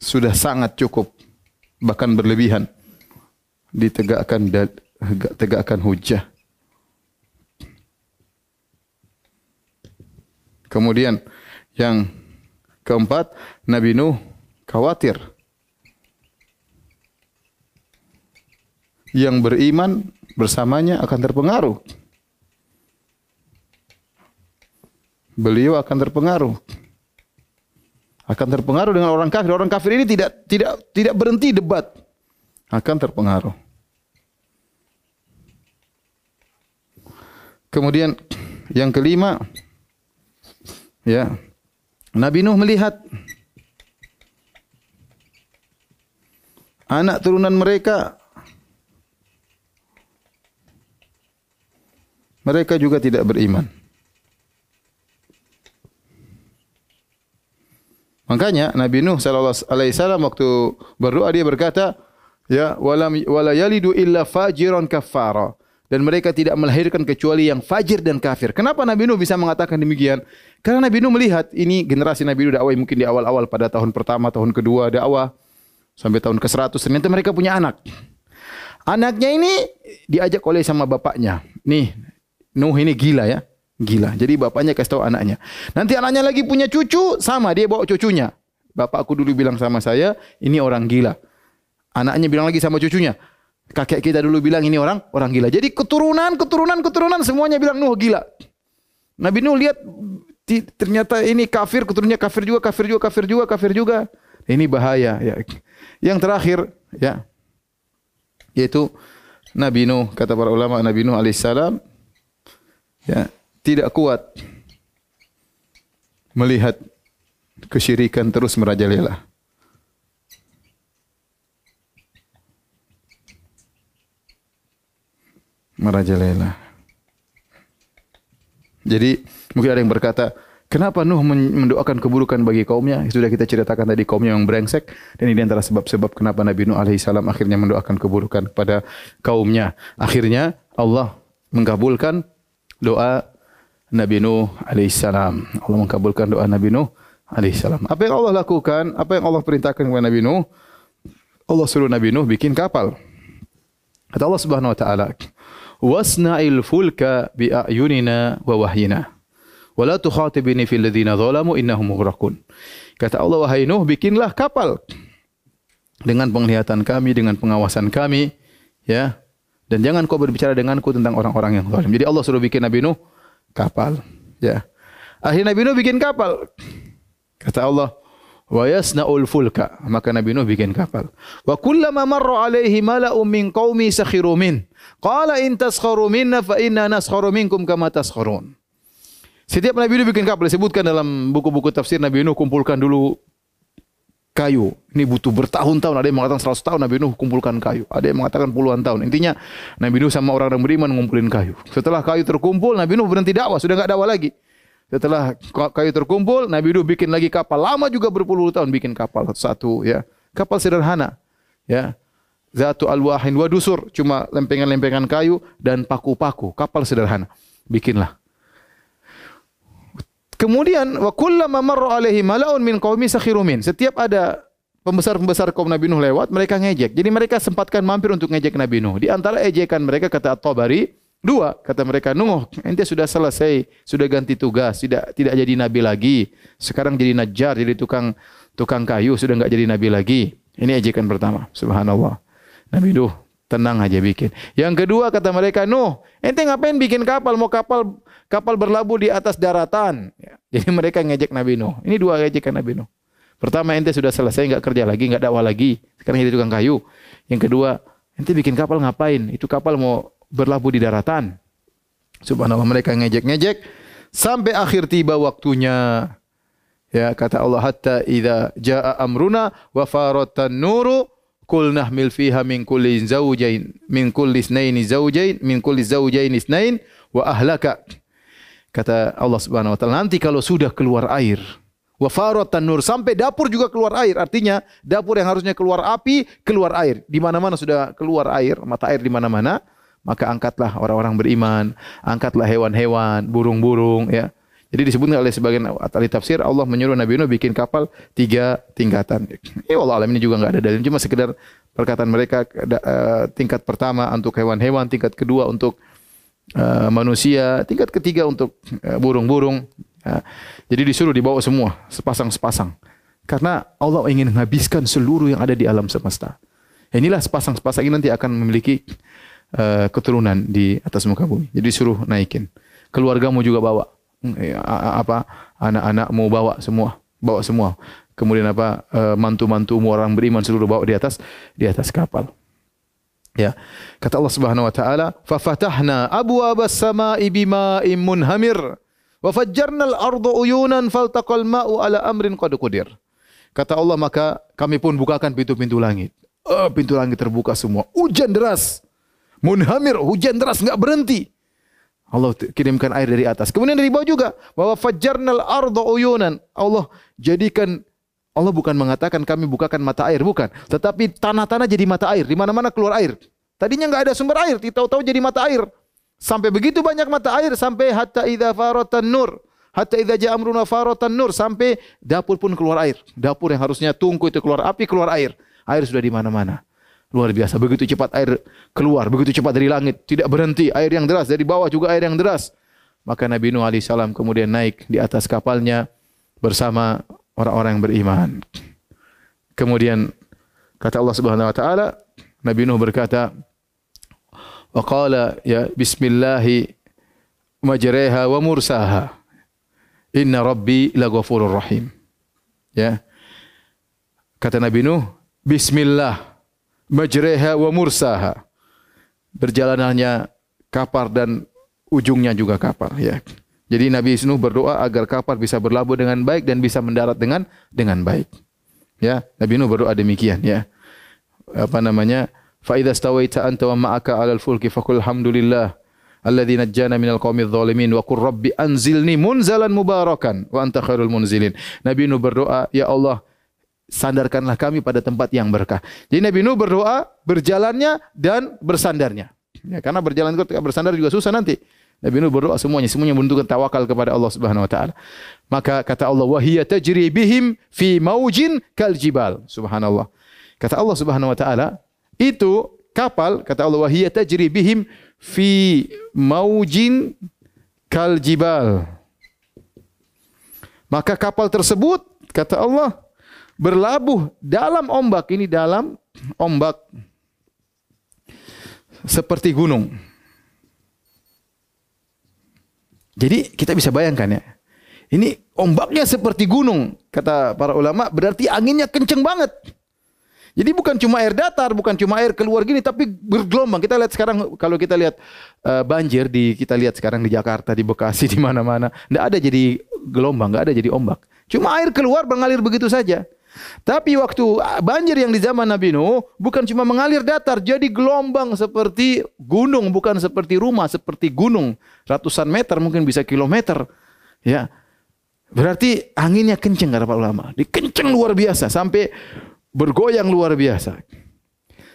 Sudah sangat cukup bahkan berlebihan ditegakkan tegakkan hujah kemudian yang keempat Nabi Nuh khawatir yang beriman bersamanya akan terpengaruh. Beliau akan terpengaruh. Akan terpengaruh dengan orang kafir. Orang kafir ini tidak tidak tidak berhenti debat. Akan terpengaruh. Kemudian yang kelima ya Nabi Nuh melihat anak turunan mereka mereka juga tidak beriman. Makanya Nabi Nuh sallallahu alaihi wasallam waktu berdoa dia berkata, ya walam wala yalidu illa fajiran kafara dan mereka tidak melahirkan kecuali yang fajir dan kafir. Kenapa Nabi Nuh bisa mengatakan demikian? Karena Nabi Nuh melihat ini generasi Nabi Nuh dakwah mungkin di awal-awal pada tahun pertama, tahun kedua dakwah sampai tahun ke-100 ternyata mereka punya anak. Anaknya ini diajak oleh sama bapaknya. Nih, Nuh ini gila ya. Gila. Jadi bapaknya kasih tahu anaknya. Nanti anaknya lagi punya cucu, sama dia bawa cucunya. Bapakku dulu bilang sama saya, ini orang gila. Anaknya bilang lagi sama cucunya, kakek kita dulu bilang ini orang orang gila. Jadi keturunan, keturunan, keturunan semuanya bilang Nuh gila. Nabi Nuh lihat ternyata ini kafir, keturunannya kafir juga, kafir juga, kafir juga, kafir juga. Ini bahaya. Ya. Yang terakhir, ya, yaitu Nabi Nuh kata para ulama Nabi Nuh alaihissalam ya, tidak kuat melihat kesyirikan terus merajalela. Merajalela. Jadi mungkin ada yang berkata, kenapa Nuh mendoakan keburukan bagi kaumnya? Sudah kita ceritakan tadi kaumnya yang brengsek dan ini antara sebab-sebab kenapa Nabi Nuh alaihissalam akhirnya mendoakan keburukan kepada kaumnya. Akhirnya Allah mengabulkan doa Nabi Nuh alaihissalam. Allah mengabulkan doa Nabi Nuh alaihissalam. Apa yang Allah lakukan? Apa yang Allah perintahkan kepada Nabi Nuh? Allah suruh Nabi Nuh bikin kapal. Kata Allah Subhanahu wa taala, "Wasna'il fulka bi a'yunina wa wahyina. Wa la tukhatibni fil ladzina zalamu innahum mughraqun." Kata Allah, "Wahai Nuh, bikinlah kapal dengan penglihatan kami, dengan pengawasan kami, ya. Dan jangan kau berbicara denganku tentang orang-orang yang zalim. Jadi Allah suruh bikin Nabi Nuh kapal. Ya. Akhirnya Nabi Nuh bikin kapal. Kata Allah, wa yasna'ul fulka. Maka Nabi Nuh bikin kapal. Wa kullama marra alaihi mala'un min qaumi sakhiru min. Qala in taskharu minna fa inna naskharu minkum kama taskharun. Setiap Nabi Nuh bikin kapal disebutkan dalam buku-buku tafsir Nabi Nuh kumpulkan dulu kayu. Ini butuh bertahun-tahun. Ada yang mengatakan seratus tahun Nabi Nuh kumpulkan kayu. Ada yang mengatakan puluhan tahun. Intinya Nabi Nuh sama orang yang beriman mengumpulkan kayu. Setelah kayu terkumpul, Nabi Nuh berhenti dakwah. Sudah enggak dakwah lagi. Setelah kayu terkumpul, Nabi Nuh bikin lagi kapal. Lama juga berpuluh tahun bikin kapal satu. ya Kapal sederhana. ya Zatu al-wahin wa dusur. Cuma lempengan-lempengan kayu dan paku-paku. Kapal sederhana. Bikinlah. Kemudian wa kullama marra alaihi mala'un min qaumi sakhiru min. Setiap ada pembesar-pembesar kaum Nabi Nuh lewat, mereka ngejek. Jadi mereka sempatkan mampir untuk ngejek Nabi Nuh. Di antara ejekan mereka kata At-Tabari, dua kata mereka, "Nuh, ente sudah selesai, sudah ganti tugas, tidak tidak jadi nabi lagi. Sekarang jadi najjar, jadi tukang tukang kayu, sudah enggak jadi nabi lagi." Ini ejekan pertama. Subhanallah. Nabi Nuh tenang aja bikin. Yang kedua kata mereka, "Nuh, ente ngapain bikin kapal? Mau kapal kapal berlabuh di atas daratan. Ya. Jadi mereka ngejek Nabi Nuh. Ini dua ngejekan Nabi Nuh. Pertama ente sudah selesai enggak kerja lagi, enggak dakwah lagi. Sekarang jadi tukang kayu. Yang kedua, ente bikin kapal ngapain? Itu kapal mau berlabuh di daratan. Subhanallah mereka ngejek-ngejek sampai akhir tiba waktunya. Ya kata Allah hatta idza jaa amruna wa faratan nuru kul nahmil fiha min kulli zawjain min kulli ithnaini zawjain min kulli zawjain ithnain wa ahlaka. Kata Allah Subhanahu wa taala nanti kalau sudah keluar air wa faratan nur sampai dapur juga keluar air artinya dapur yang harusnya keluar api keluar air. Di mana-mana sudah keluar air mata air di mana-mana maka angkatlah orang-orang beriman angkatlah hewan-hewan burung-burung ya jadi disebutkan oleh sebagian ahli tafsir Allah menyuruh Nabi Nuh bikin kapal tiga tingkatan. Ya Allah alam ini juga enggak ada dalil cuma sekedar perkataan mereka uh, tingkat pertama untuk hewan-hewan, tingkat kedua untuk uh, manusia, tingkat ketiga untuk burung-burung. Uh, jadi disuruh dibawa semua sepasang-sepasang. Karena Allah ingin menghabiskan seluruh yang ada di alam semesta. Inilah sepasang-sepasang ini nanti akan memiliki keturunan di atas muka bumi. Jadi suruh naikin. Keluargamu juga bawa. Eh, apa anak-anakmu bawa semua, bawa semua. Kemudian apa uh, mantu-mantumu orang beriman seluruh bawa di atas di atas kapal. Ya. Kata Allah Subhanahu wa taala, "Fa fatahna abwaabas samaa'i bima'in munhamir wa fajjarna al-ardha uyunan faltaqal ma'u ala amrin qad qudir." Kata Allah, maka kami pun bukakan pintu-pintu langit. Oh, pintu langit terbuka semua. Hujan deras. Munhamir, hujan deras enggak berhenti. Allah kirimkan air dari atas. Kemudian dari bawah juga, bahwa fajjarnal ardha uyunan. Allah jadikan Allah bukan mengatakan kami bukakan mata air, bukan. Tetapi tanah-tanah jadi mata air. Di mana-mana keluar air. Tadinya enggak ada sumber air, tahu-tahu jadi mata air. Sampai begitu banyak mata air sampai hatta idza faratan nur. Hatta idza ja'a amruna faratan nur sampai dapur pun keluar air. Dapur yang harusnya tungku itu keluar api, keluar air. Air sudah di mana-mana. Luar biasa. Begitu cepat air keluar, begitu cepat dari langit, tidak berhenti. Air yang deras dari bawah juga air yang deras. Maka Nabi Nuh alaihissalam kemudian naik di atas kapalnya bersama orang-orang yang beriman. Kemudian kata Allah Subhanahu wa taala, Nabi Nuh berkata, "Wa qala ya bismillah majraha wa mursaha. Inna rabbi laghafurur rahim." Ya. Kata Nabi Nuh, bismillah majraha wa mursaha. Berjalanannya kapal dan ujungnya juga kapal, ya. Jadi Nabi Nuh berdoa agar kapal bisa berlabuh dengan baik dan bisa mendarat dengan dengan baik. Ya, Nabi Nuh berdoa demikian ya. Apa namanya? Fa idza stawaita anta wa ma'aka 'alal fulki faqul hamdulillah alladzi najjana minal qaumidh dhalimin wa qur rabbi anzilni munzalan mubarakan wa anta khairul munzilin. Nabi Nuh berdoa, ya Allah, sandarkanlah kami pada tempat yang berkah. Jadi Nabi Nuh berdoa berjalannya dan bersandarnya. Ya, karena berjalan ketika bersandar juga susah nanti. Nabi Nuh berdoa semuanya, semuanya menunjukkan tawakal kepada Allah Subhanahu wa taala. Maka kata Allah, "Wa hiya tajri bihim fi maujin kal jibal." Subhanallah. Kata Allah Subhanahu wa taala, itu kapal kata Allah, "Wa hiya tajri bihim fi maujin kal jibal." Maka kapal tersebut kata Allah berlabuh dalam ombak ini dalam ombak seperti gunung. Jadi kita bisa bayangkan ya. Ini ombaknya seperti gunung. Kata para ulama berarti anginnya kenceng banget. Jadi bukan cuma air datar, bukan cuma air keluar gini, tapi bergelombang. Kita lihat sekarang kalau kita lihat uh, banjir di kita lihat sekarang di Jakarta, di Bekasi, di mana-mana, tidak ada jadi gelombang, tidak ada jadi ombak. Cuma air keluar mengalir begitu saja. Tapi waktu banjir yang di zaman Nabi Nuh bukan cuma mengalir datar, jadi gelombang seperti gunung, bukan seperti rumah, seperti gunung, ratusan meter mungkin bisa kilometer. Ya, berarti anginnya kenceng kata para ulama, dikenceng luar biasa sampai bergoyang luar biasa.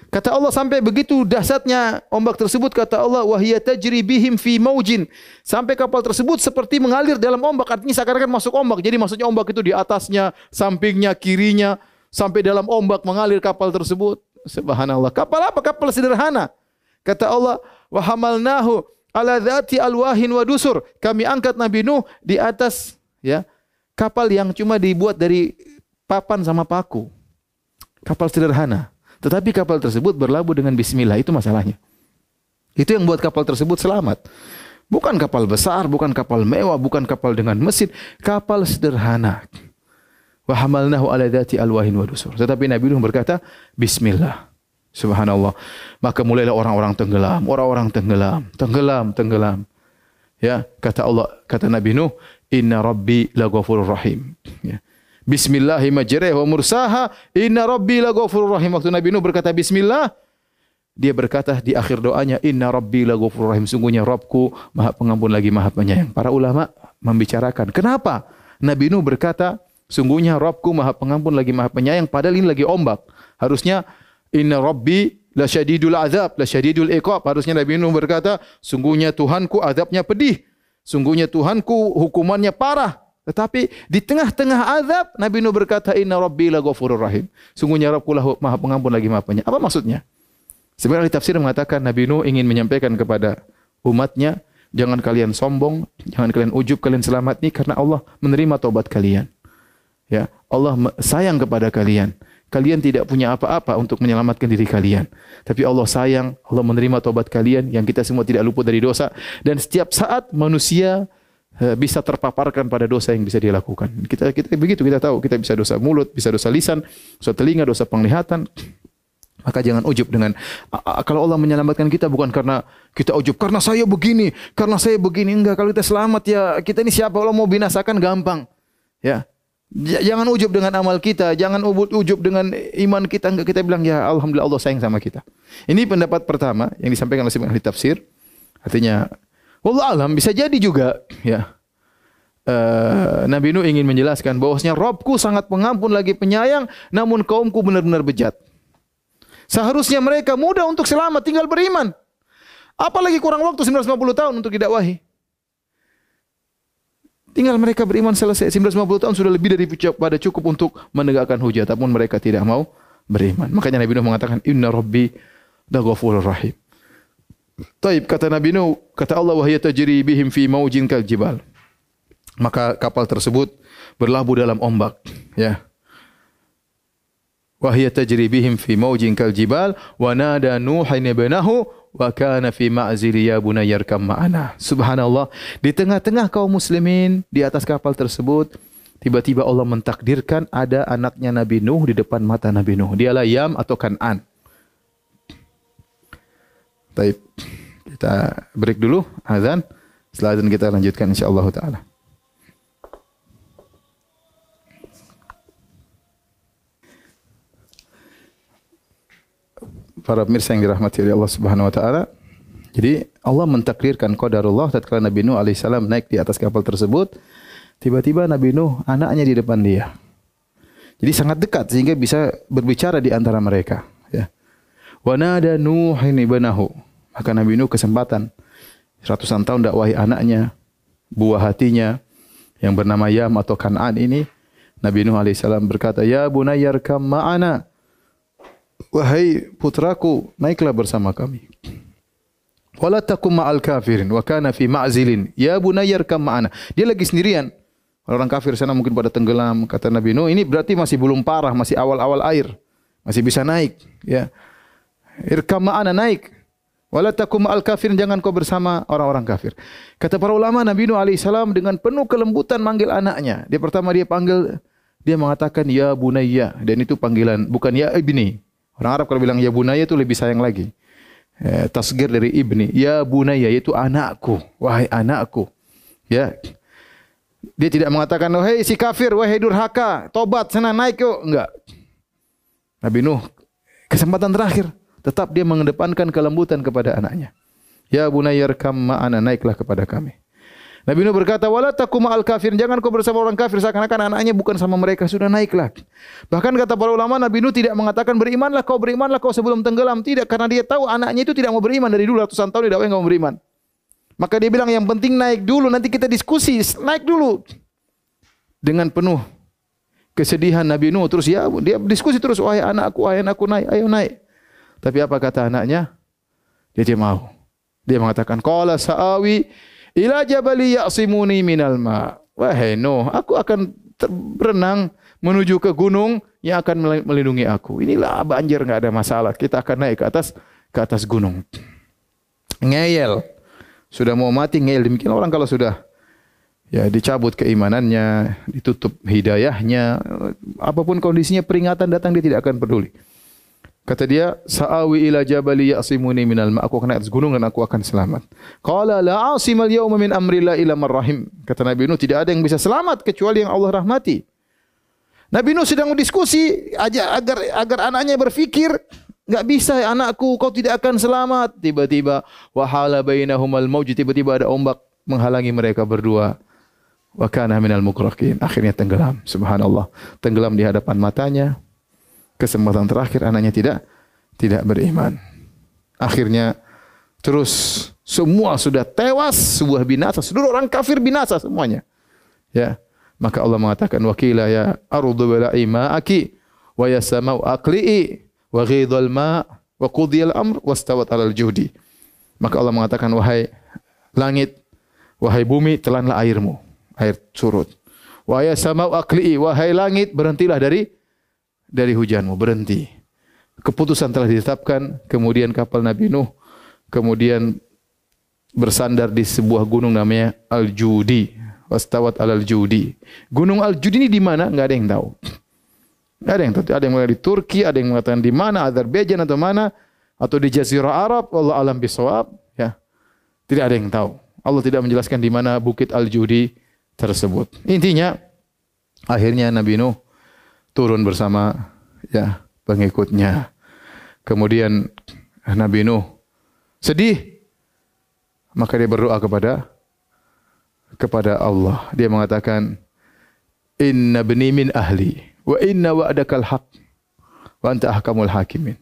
Kata Allah sampai begitu dahsyatnya ombak tersebut kata Allah wahia tajri bihim fi maujin. Sampai kapal tersebut seperti mengalir dalam ombak. Artinya seakan-akan masuk ombak. Jadi maksudnya ombak itu di atasnya sampingnya kirinya sampai dalam ombak mengalir kapal tersebut. Subhanallah. Kapal apa? Kapal sederhana. Kata Allah wa hamalnahu ala dzati alwahin wa dusur. Kami angkat Nabi Nuh di atas ya kapal yang cuma dibuat dari papan sama paku. Kapal sederhana tetapi kapal tersebut berlabuh dengan bismillah itu masalahnya. Itu yang buat kapal tersebut selamat. Bukan kapal besar, bukan kapal mewah, bukan kapal dengan mesin, kapal sederhana. Wa hamalnahu ala dzati alwahin wa dusur. Tetapi Nabi Nuh berkata, bismillah. Subhanallah. Maka mulailah orang-orang tenggelam, orang-orang tenggelam, tenggelam, tenggelam. Ya, kata Allah, kata Nabi Nuh, "Inna Rabbi rahim." Ya. Bismillahirrahmanirrahim mursaha inna rabbi laghafurur rahim. Waktu Nabi Nuh berkata bismillah, dia berkata di akhir doanya inna rabbi laghafurur rahim. Sungguhnya Rabbku Maha Pengampun lagi Maha Penyayang. Para ulama membicarakan, kenapa Nabi Nuh berkata sungguhnya Rabbku Maha Pengampun lagi Maha Penyayang padahal ini lagi ombak. Harusnya inna rabbi la syadidul azab, la syadidul iqab. Harusnya Nabi Nuh berkata sungguhnya Tuhanku azabnya pedih. Sungguhnya Tuhanku hukumannya parah. Tetapi di tengah-tengah azab Nabi Nuh berkata inna rabbi la ghafurur rahim. Sungguhnya Rabbku lah Maha Pengampun lagi Maha Penyayang. Apa maksudnya? Sebenarnya tafsir mengatakan Nabi Nuh ingin menyampaikan kepada umatnya jangan kalian sombong, jangan kalian ujub, kalian selamat ni karena Allah menerima taubat kalian. Ya, Allah sayang kepada kalian. kalian tidak punya apa-apa untuk menyelamatkan diri kalian. Tapi Allah sayang, Allah menerima taubat kalian yang kita semua tidak luput dari dosa dan setiap saat manusia bisa terpaparkan pada dosa yang bisa dia lakukan. Kita kita begitu kita tahu kita bisa dosa mulut, bisa dosa lisan, dosa telinga, dosa penglihatan. Maka jangan ujub dengan kalau Allah menyelamatkan kita bukan karena kita ujub karena saya begini, karena saya begini enggak kalau kita selamat ya kita ini siapa Allah mau binasakan gampang. Ya, Jangan ujub dengan amal kita, jangan ujub dengan iman kita. Enggak kita bilang ya alhamdulillah Allah sayang sama kita. Ini pendapat pertama yang disampaikan oleh ahli tafsir. Artinya Allah alam bisa jadi juga ya. Uh, Nabi Nuh ingin menjelaskan bahwasanya Robku sangat pengampun lagi penyayang, namun kaumku benar-benar bejat. Seharusnya mereka mudah untuk selamat, tinggal beriman. Apalagi kurang waktu 950 tahun untuk didakwahi. Tinggal mereka beriman selesai 950 tahun sudah lebih dari pada cukup untuk menegakkan hujah tapi mereka tidak mau beriman. Makanya Nabi Nuh mengatakan inna rabbi laghafurur rahim. Taib kata Nabi Nuh, kata Allah wahya tajri bihim fi maujin kal jibal. Maka kapal tersebut berlabuh dalam ombak, ya. Wahya tajri bihim fi maujin kal jibal wa nada nuhin ibnahu wa kana fi ma'zili ya bunayya arkam ma'ana. Subhanallah, di tengah-tengah kaum muslimin di atas kapal tersebut tiba-tiba Allah mentakdirkan ada anaknya Nabi Nuh di depan mata Nabi Nuh. Dialah Yam atau Kan'an. Baik. Kita break dulu azan. Setelah azan kita lanjutkan insyaallah taala. para pemirsa yang dirahmati oleh Allah Subhanahu wa taala. Jadi Allah mentakdirkan qadarullah tatkala Nabi Nuh alaihissalam naik di atas kapal tersebut, tiba-tiba Nabi Nuh anaknya di depan dia. Jadi sangat dekat sehingga bisa berbicara di antara mereka, ya. Wa nada Nuh ibnahu. Maka Nabi Nuh kesempatan. Ratusan tahun dakwahi anaknya, buah hatinya yang bernama Yam atau Kan'an ini Nabi Nuh alaihissalam berkata, "Ya bunayya arkam ma'ana." wahai putraku naiklah bersama kami. Wala takum ma'al kafirin wa kana fi ma'zilin. Ya bunayya arkam ma'ana. Dia lagi sendirian. Orang kafir sana mungkin pada tenggelam kata Nabi Nuh ini berarti masih belum parah masih awal-awal air masih bisa naik ya. Irkam ma'ana naik wala takum ma'al kafirin jangan kau bersama orang-orang kafir kata para ulama Nabi Nuh alaihi salam dengan penuh kelembutan manggil anaknya dia pertama dia panggil dia mengatakan ya bunayya dan itu panggilan bukan ya ibni Orang Arab kalau bilang ya bunaya itu lebih sayang lagi. Eh, tasgir dari ibni. Ya bunaya itu anakku. Wahai anakku. Ya. Dia tidak mengatakan, oh, hei si kafir, wahai durhaka, tobat, sana naik yuk. Enggak. Nabi Nuh, kesempatan terakhir. Tetap dia mengedepankan kelembutan kepada anaknya. Ya bunaya rekam ma'ana, naiklah kepada kami. Nabi Nuh berkata, "Wala takum al kafir." Jangan kau bersama orang kafir seakan-akan anaknya bukan sama mereka sudah naiklah. Bahkan kata para ulama Nabi Nuh tidak mengatakan berimanlah kau berimanlah kau sebelum tenggelam, tidak karena dia tahu anaknya itu tidak mau beriman dari dulu ratusan tahun tidak mau beriman. Maka dia bilang yang penting naik dulu nanti kita diskusi, naik dulu. Dengan penuh kesedihan Nabi Nuh terus ya dia diskusi terus wahai anakku, wahai anakku naik, ayo naik. Tapi apa kata anaknya? Dia dia mau. Dia mengatakan qala sa'awi ila jabali ya'simuni minal ma. Wahai Nuh, aku akan berenang menuju ke gunung yang akan melindungi aku. Inilah banjir enggak ada masalah. Kita akan naik ke atas ke atas gunung. Ngeyel. Sudah mau mati ngeyel demikian orang kalau sudah ya dicabut keimanannya, ditutup hidayahnya, apapun kondisinya peringatan datang dia tidak akan peduli. Kata dia, "Sa'awi ila jabali ya'simuni minal ma." Aku akan naik atas gunung dan aku akan selamat. Qala la 'asimal yawma min amrillah ila marrahim. Kata Nabi Nuh, tidak ada yang bisa selamat kecuali yang Allah rahmati. Nabi Nuh sedang berdiskusi aja agar agar anaknya berfikir, enggak bisa anakku kau tidak akan selamat. Tiba-tiba wahala bainahumal mauj tiba-tiba ada ombak menghalangi mereka berdua. Wa kana minal mukraqin. Akhirnya tenggelam. Subhanallah. Tenggelam di hadapan matanya kesempatan terakhir anaknya tidak tidak beriman. Akhirnya terus semua sudah tewas, sebuah binasa, seluruh orang kafir binasa semuanya. Ya. Maka Allah mengatakan wakila ya ardu bala'i ma'aki wa ya samau aqli'i wa ghidhal ma' wa qudiyal amr wastawat 'alal judi. Maka Allah mengatakan wahai langit, wahai bumi telanlah airmu, air surut. Wa ya samau aqli'i wahai langit berhentilah dari dari hujanmu, berhenti. Keputusan telah ditetapkan, kemudian kapal Nabi Nuh kemudian bersandar di sebuah gunung namanya Al-Judi. Wastawat al-Judi. Gunung Al-Judi ini di mana? Enggak ada yang tahu. Enggak ada yang tahu. Ada yang mengatakan di Turki, ada yang mengatakan di mana, Azerbaijan atau mana, atau di Jazirah Arab, Allah alam bisawab. Ya. Tidak ada yang tahu. Allah tidak menjelaskan di mana bukit Al-Judi tersebut. Intinya, akhirnya Nabi Nuh turun bersama ya pengikutnya. Kemudian Nabi Nuh sedih maka dia berdoa kepada kepada Allah. Dia mengatakan, Inna bni min ahli, wa inna wa'adakal haq, wa anta ahkamul hakimin.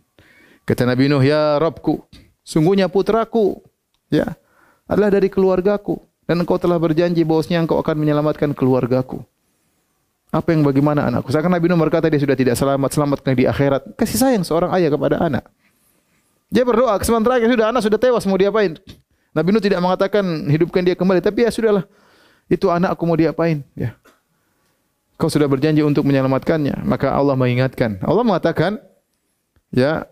Kata Nabi Nuh, Ya Rabku, sungguhnya putraku, ya, adalah dari keluargaku. Dan engkau telah berjanji bahwasanya engkau akan menyelamatkan keluargaku. Apa yang bagaimana anakku? Seakan Nabi Nuh berkata dia sudah tidak selamat, selamatkan di akhirat. Kasih sayang seorang ayah kepada anak. Dia berdoa, sementara sudah anak sudah tewas, mau diapain? Nabi Nuh tidak mengatakan hidupkan dia kembali, tapi ya sudahlah. Itu anakku mau diapain? Ya. Kau sudah berjanji untuk menyelamatkannya, maka Allah mengingatkan. Allah mengatakan, ya,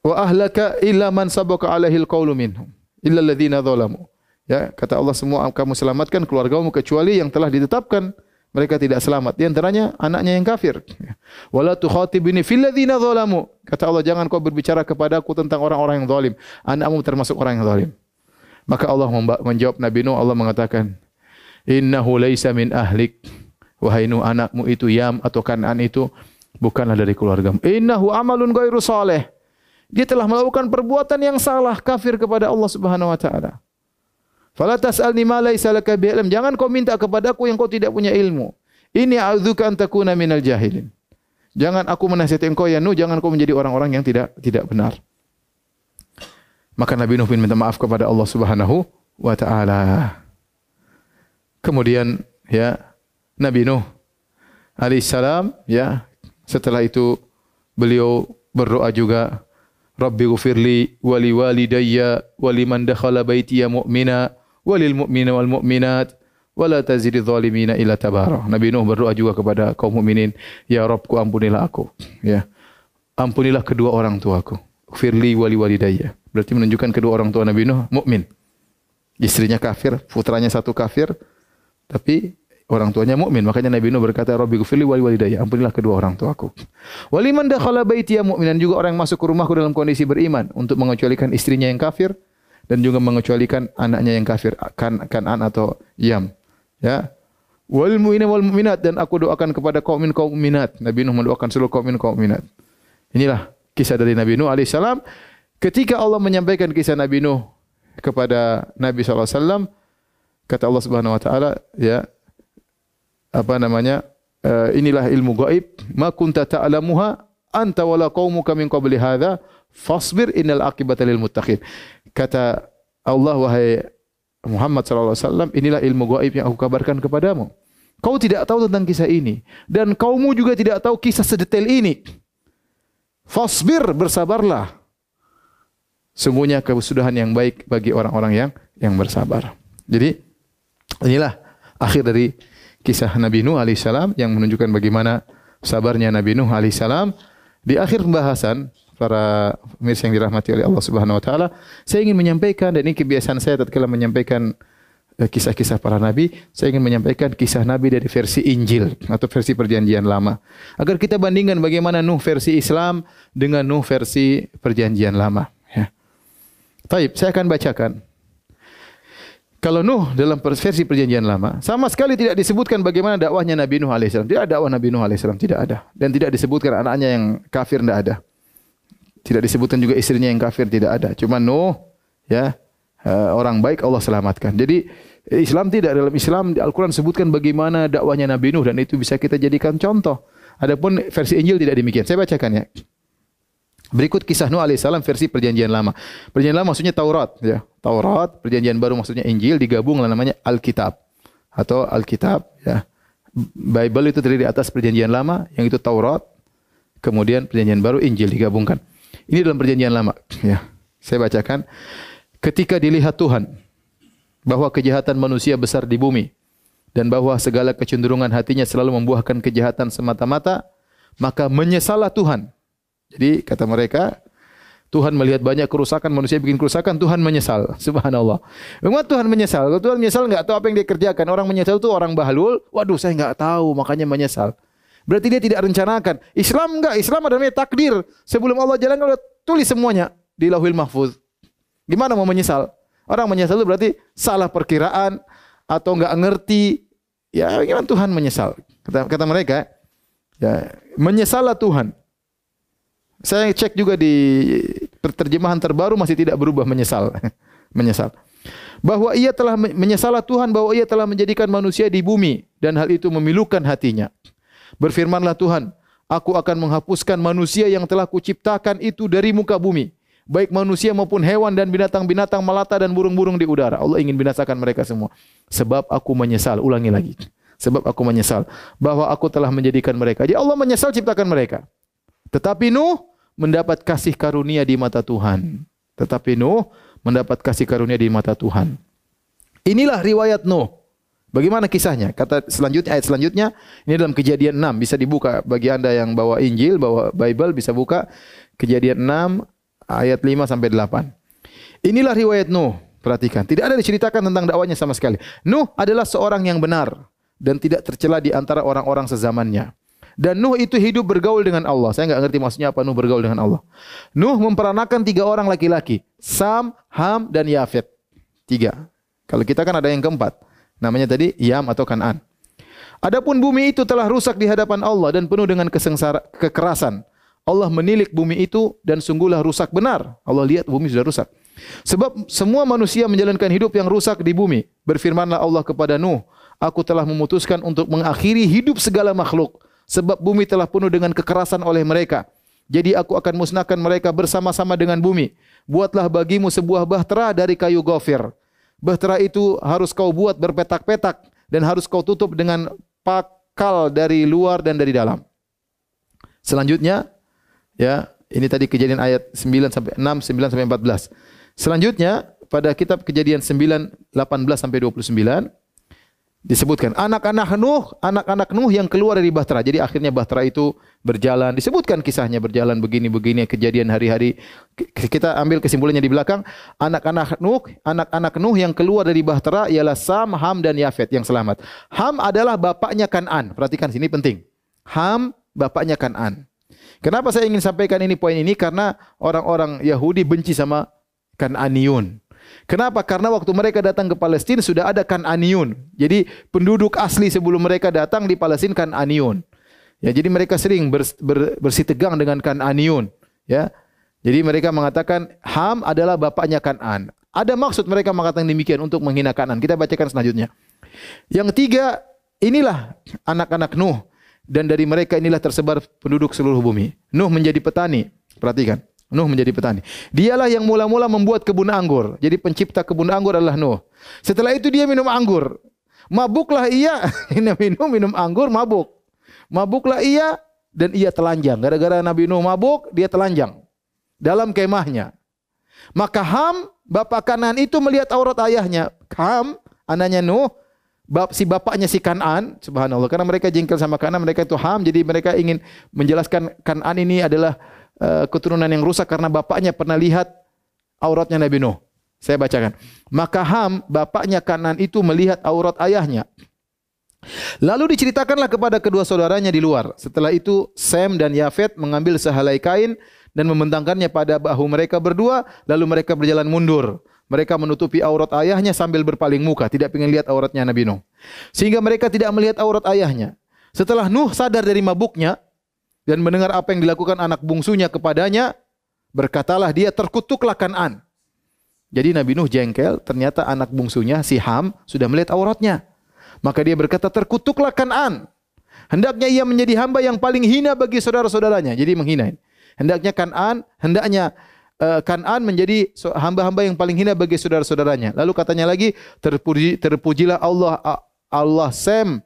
wa ahlaka illa man sabaka alaihi alqawlu minhum illa alladhina zalamu. Ya, kata Allah semua kamu selamatkan keluargamu kecuali yang telah ditetapkan mereka tidak selamat. Di antaranya anaknya yang kafir. Wala tukhatibni fil ladzina zalamu. Kata Allah jangan kau berbicara kepadaku tentang orang-orang yang zalim. Anakmu termasuk orang yang zalim. Maka Allah menjawab Nabi Nuh, Allah mengatakan, Innahu laysa min ahlik. Wahai Nuh, anakmu itu Yam atau Kanan itu bukanlah dari keluargamu. Innahu amalun ghairu saleh. Dia telah melakukan perbuatan yang salah, kafir kepada Allah Subhanahu wa taala. Fala tas'alni ma laysa laka bi'ilm. Jangan kau minta kepadaku yang kau tidak punya ilmu. Ini a'udzuka an takuna minal jahilin. Jangan aku menasihati engkau ya Nuh, jangan kau menjadi orang-orang yang tidak tidak benar. Maka Nabi Nuh pun minta maaf kepada Allah Subhanahu wa taala. Kemudian ya Nabi Nuh alaihi salam ya setelah itu beliau berdoa juga Rabbi ghfirli wa li walidayya wa liman dakhala baitiya mu'mina wa lil mu'mina wal mu'minat wa la tazidi zalimina ila tabara. Nabi Nuh berdoa juga kepada kaum mukminin, ya Rabbku ampunilah aku, ya. Ampunilah kedua orang tuaku. Firli wali walidayya. Berarti menunjukkan kedua orang tua Nabi Nuh mukmin. Istrinya kafir, putranya satu kafir, tapi orang tuanya mukmin. Makanya Nabi Nuh berkata, "Rabbi ghfirli wali walidayya." Ampunilah kedua orang tuaku. Wali man dakhala baiti mu'minan juga orang yang masuk ke rumahku dalam kondisi beriman untuk mengecualikan istrinya yang kafir dan juga mengecualikan anaknya yang kafir kan kanan atau yam. Ya. Wal mu'minin wal mu'minat dan aku doakan kepada kaum min kaum minat. Nabi Nuh mendoakan seluruh kaum min kaum minat. Inilah kisah dari Nabi Nuh alaihissalam. Ketika Allah menyampaikan kisah Nabi Nuh kepada Nabi SAW, kata Allah Subhanahu Wa Taala, ya apa namanya? Uh, inilah ilmu gaib. Ma kunta ta'lamuha anta wala qaumuka min qabli hadha fasbir innal aqibata lil muttaqin. Kata Allah wahai Muhammad sallallahu alaihi wasallam, inilah ilmu gaib yang aku kabarkan kepadamu. Kau tidak tahu tentang kisah ini dan kaummu juga tidak tahu kisah sedetail ini. Fasbir bersabarlah. Sungguhnya kesudahan yang baik bagi orang-orang yang yang bersabar. Jadi inilah akhir dari kisah Nabi Nuh alaihissalam yang menunjukkan bagaimana sabarnya Nabi Nuh alaihissalam. Di akhir pembahasan para pemirsa yang dirahmati oleh Allah Subhanahu wa taala, saya ingin menyampaikan dan ini kebiasaan saya tatkala menyampaikan eh, kisah-kisah para nabi, saya ingin menyampaikan kisah nabi dari versi Injil atau versi perjanjian lama. Agar kita bandingkan bagaimana Nuh versi Islam dengan Nuh versi perjanjian lama. Taib, saya akan bacakan. Kalau Nuh dalam versi perjanjian lama, sama sekali tidak disebutkan bagaimana dakwahnya Nabi Nuh AS. Tidak ada dakwah Nabi Nuh AS, tidak ada. Dan tidak disebutkan anaknya yang kafir, tidak ada. Tidak disebutkan juga istrinya yang kafir, tidak ada. Cuma Nuh, ya eh, orang baik Allah selamatkan. Jadi Islam tidak dalam Islam Al-Quran sebutkan bagaimana dakwahnya Nabi Nuh dan itu bisa kita jadikan contoh. Adapun versi Injil tidak demikian. Saya bacakan ya. Berikut kisah Nuh alaihissalam versi perjanjian lama. Perjanjian lama maksudnya Taurat. Ya. Taurat, perjanjian baru maksudnya Injil, digabung namanya Alkitab. Atau Alkitab. Ya. Bible itu terdiri di atas perjanjian lama, yang itu Taurat. Kemudian perjanjian baru Injil digabungkan. Ini dalam perjanjian lama. Ya. Saya bacakan. Ketika dilihat Tuhan, bahwa kejahatan manusia besar di bumi, dan bahwa segala kecenderungan hatinya selalu membuahkan kejahatan semata-mata, maka menyesallah Tuhan. Jadi kata mereka, Tuhan melihat banyak kerusakan, manusia bikin kerusakan, Tuhan menyesal. Subhanallah. Memang Tuhan menyesal. Kalau Tuhan menyesal enggak tahu apa yang dia kerjakan. Orang menyesal itu orang bahlul. Waduh, saya enggak tahu, makanya menyesal. Berarti dia tidak rencanakan. Islam enggak, Islam adalah takdir. Sebelum Allah jalan Allah tulis semuanya di Lauhul Mahfuz. Gimana mau menyesal? Orang menyesal itu berarti salah perkiraan atau enggak ngerti. Ya, gimana Tuhan menyesal? Kata, kata mereka, ya, menyesallah Tuhan. Saya cek juga di terjemahan terbaru masih tidak berubah menyesal. menyesal. Bahwa ia telah menyesalah Tuhan bahwa ia telah menjadikan manusia di bumi dan hal itu memilukan hatinya. Berfirmanlah Tuhan, aku akan menghapuskan manusia yang telah kuciptakan itu dari muka bumi. Baik manusia maupun hewan dan binatang-binatang melata dan burung-burung di udara. Allah ingin binasakan mereka semua. Sebab aku menyesal. Ulangi lagi. Sebab aku menyesal. Bahwa aku telah menjadikan mereka. Jadi Allah menyesal ciptakan mereka. Tetapi Nuh mendapat kasih karunia di mata Tuhan. Tetapi Nuh mendapat kasih karunia di mata Tuhan. Inilah riwayat Nuh. Bagaimana kisahnya? Kata selanjutnya ayat selanjutnya ini dalam Kejadian 6 bisa dibuka bagi Anda yang bawa Injil, bawa Bible bisa buka Kejadian 6 ayat 5 sampai 8. Inilah riwayat Nuh. Perhatikan, tidak ada diceritakan tentang dakwanya sama sekali. Nuh adalah seorang yang benar dan tidak tercela di antara orang-orang sezamannya. Dan Nuh itu hidup bergaul dengan Allah. Saya enggak ngerti maksudnya apa Nuh bergaul dengan Allah. Nuh memperanakan tiga orang laki-laki. Sam, Ham, dan Yafet. Tiga. Kalau kita kan ada yang keempat. Namanya tadi Yam atau Kanan. Adapun bumi itu telah rusak di hadapan Allah dan penuh dengan kesengsara, kekerasan. Allah menilik bumi itu dan sungguhlah rusak benar. Allah lihat bumi sudah rusak. Sebab semua manusia menjalankan hidup yang rusak di bumi. Berfirmanlah Allah kepada Nuh, Aku telah memutuskan untuk mengakhiri hidup segala makhluk sebab bumi telah penuh dengan kekerasan oleh mereka. Jadi aku akan musnahkan mereka bersama-sama dengan bumi. Buatlah bagimu sebuah bahtera dari kayu gofir. Bahtera itu harus kau buat berpetak-petak dan harus kau tutup dengan pakal dari luar dan dari dalam. Selanjutnya, ya, ini tadi kejadian ayat 9 sampai 6, 9 sampai 14. Selanjutnya, pada kitab kejadian 9, 18 sampai 29, disebutkan anak-anak Nuh, anak-anak Nuh yang keluar dari Bahtera. Jadi akhirnya Bahtera itu berjalan. Disebutkan kisahnya berjalan begini-begini kejadian hari-hari. Kita ambil kesimpulannya di belakang. Anak-anak Nuh, anak-anak Nuh yang keluar dari Bahtera ialah Sam, Ham dan Yafet yang selamat. Ham adalah bapaknya Kanan. Perhatikan sini penting. Ham bapaknya Kanan. Kenapa saya ingin sampaikan ini poin ini? Karena orang-orang Yahudi benci sama Kananiun. Kenapa? Karena waktu mereka datang ke Palestina sudah ada Kananiun. Jadi penduduk asli sebelum mereka datang di Palestina Kananiun. Ya, jadi mereka sering ber, ber, bersitegang dengan Kananiun. Ya, jadi mereka mengatakan Ham adalah bapaknya Kanan. Ada maksud mereka mengatakan demikian untuk menghina Kanan. Kita bacakan selanjutnya. Yang tiga, inilah anak-anak Nuh. Dan dari mereka inilah tersebar penduduk seluruh bumi. Nuh menjadi petani. Perhatikan. Nuh menjadi petani. Dialah yang mula-mula membuat kebun anggur. Jadi pencipta kebun anggur adalah Nuh. Setelah itu dia minum anggur. Mabuklah ia. minum, minum anggur, mabuk. Mabuklah ia dan ia telanjang. Gara-gara Nabi Nuh mabuk, dia telanjang. Dalam kemahnya. Maka Ham, bapak kanan itu melihat aurat ayahnya. Ham, anaknya Nuh, bap, si bapaknya si Kanan, subhanallah. Karena mereka jengkel sama Kanan, mereka itu Ham. Jadi mereka ingin menjelaskan Kanan ini adalah Eh, keturunan yang rusak karena bapaknya pernah lihat auratnya Nabi Nuh. Saya bacakan. Maka Ham, bapaknya Kanan itu melihat aurat ayahnya. Lalu diceritakanlah kepada kedua saudaranya di luar. Setelah itu Sem dan Yafet mengambil sehelai kain dan membentangkannya pada bahu mereka berdua. Lalu mereka berjalan mundur. Mereka menutupi aurat ayahnya sambil berpaling muka. Tidak ingin lihat auratnya Nabi Nuh. Sehingga mereka tidak melihat aurat ayahnya. Setelah Nuh sadar dari mabuknya, dan mendengar apa yang dilakukan anak bungsunya kepadanya, berkatalah dia terkutuklah Kanan. Jadi Nabi Nuh jengkel, ternyata anak bungsunya si Ham sudah melihat auratnya. Maka dia berkata terkutuklah Kanan. Hendaknya ia menjadi hamba yang paling hina bagi saudara-saudaranya. Jadi menghina. Hendaknya Kanan, hendaknya uh, Kanan menjadi hamba-hamba yang paling hina bagi saudara-saudaranya. Lalu katanya lagi, terpuji, terpujilah Allah Allah Sem,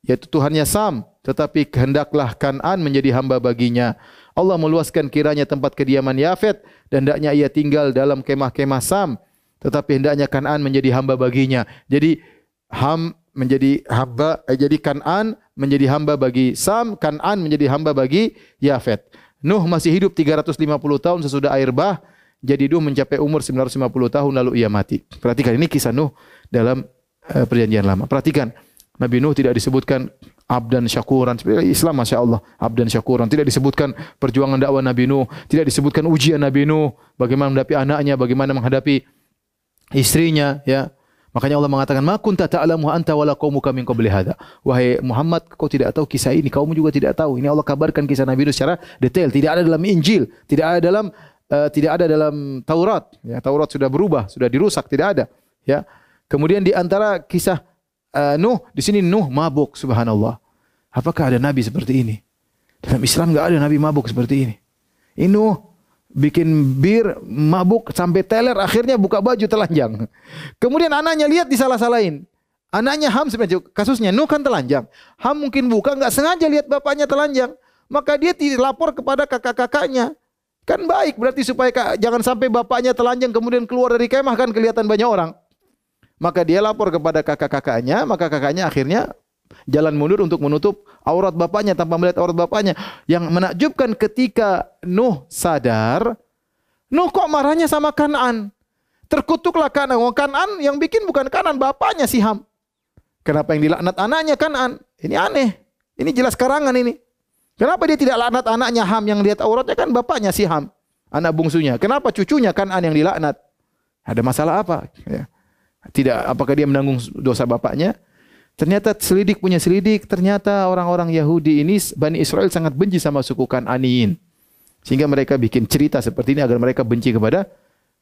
yaitu Tuhannya Sam, tetapi kehendaklah Kanan menjadi hamba baginya. Allah meluaskan kiranya tempat kediaman Yafet dan hendaknya ia tinggal dalam kemah-kemah Sam. Tetapi hendaknya Kanan menjadi hamba baginya. Jadi Ham menjadi hamba eh, jadi Kanan menjadi hamba bagi Sam, Kanan menjadi hamba bagi Yafet. Nuh masih hidup 350 tahun sesudah air bah, jadi Nuh mencapai umur 950 tahun lalu ia mati. Perhatikan ini kisah Nuh dalam uh, perjanjian lama. Perhatikan Nabi Nuh tidak disebutkan abdan syakuran. Islam Masya Allah. Abdan syakuran. Tidak disebutkan perjuangan dakwah Nabi Nuh. Tidak disebutkan ujian Nabi Nuh. Bagaimana menghadapi anaknya. Bagaimana menghadapi istrinya. Ya. Makanya Allah mengatakan, Ma kunta ta'alamu anta wala qawmuka min qabli hadha. Wahai Muhammad, kau tidak tahu kisah ini. Kamu juga tidak tahu. Ini Allah kabarkan kisah Nabi Nuh secara detail. Tidak ada dalam Injil. Tidak ada dalam uh, tidak ada dalam Taurat. Ya, Taurat sudah berubah. Sudah dirusak. Tidak ada. Ya. Kemudian di antara kisah uh, Nuh, di sini Nuh mabuk subhanallah. Apakah ada nabi seperti ini? Dalam Islam enggak ada nabi mabuk seperti ini. Ini Nuh bikin bir mabuk sampai teler akhirnya buka baju telanjang. Kemudian anaknya lihat disalah-salahin. Anaknya Ham sebenarnya kasusnya Nuh kan telanjang. Ham mungkin buka enggak sengaja lihat bapaknya telanjang. Maka dia lapor kepada kakak-kakaknya. Kan baik berarti supaya jangan sampai bapaknya telanjang kemudian keluar dari kemah kan kelihatan banyak orang. Maka dia lapor kepada kakak-kakaknya, maka kakaknya akhirnya jalan mundur untuk menutup aurat bapaknya tanpa melihat aurat bapaknya. Yang menakjubkan ketika Nuh sadar, Nuh kok marahnya sama Kanan? Terkutuklah Kanan. Wong Kanan yang bikin bukan Kanan, bapaknya si Ham. Kenapa yang dilaknat anaknya Kanan? Ini aneh. Ini jelas karangan ini. Kenapa dia tidak laknat anaknya Ham yang lihat auratnya kan bapaknya si Ham, anak bungsunya. Kenapa cucunya Kanan yang dilaknat? Ada masalah apa? Ya tidak apakah dia menanggung dosa bapaknya? Ternyata selidik punya selidik. Ternyata orang-orang Yahudi ini Bani Israel sangat benci sama suku Kananiin sehingga mereka bikin cerita seperti ini agar mereka benci kepada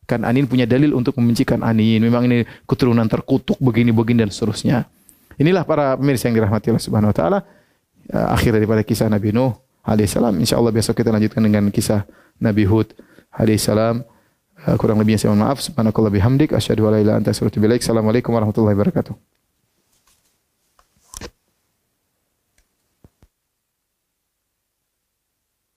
Kananin punya dalil untuk membenci Kananin. Memang ini keturunan terkutuk begini-begini dan seterusnya. Inilah para pemirsa yang dirahmati Allah Subhanahu wa taala. Uh, akhir daripada kisah Nabi Nuh alaihissalam. Insyaallah besok kita lanjutkan dengan kisah Nabi Hud alaihissalam kurang lebihnya saya mohon maaf. Subhanakallah bihamdik. Asyhadu an la ilaha illa anta astaghfiruka wa atubu ilaik. Assalamualaikum warahmatullahi wabarakatuh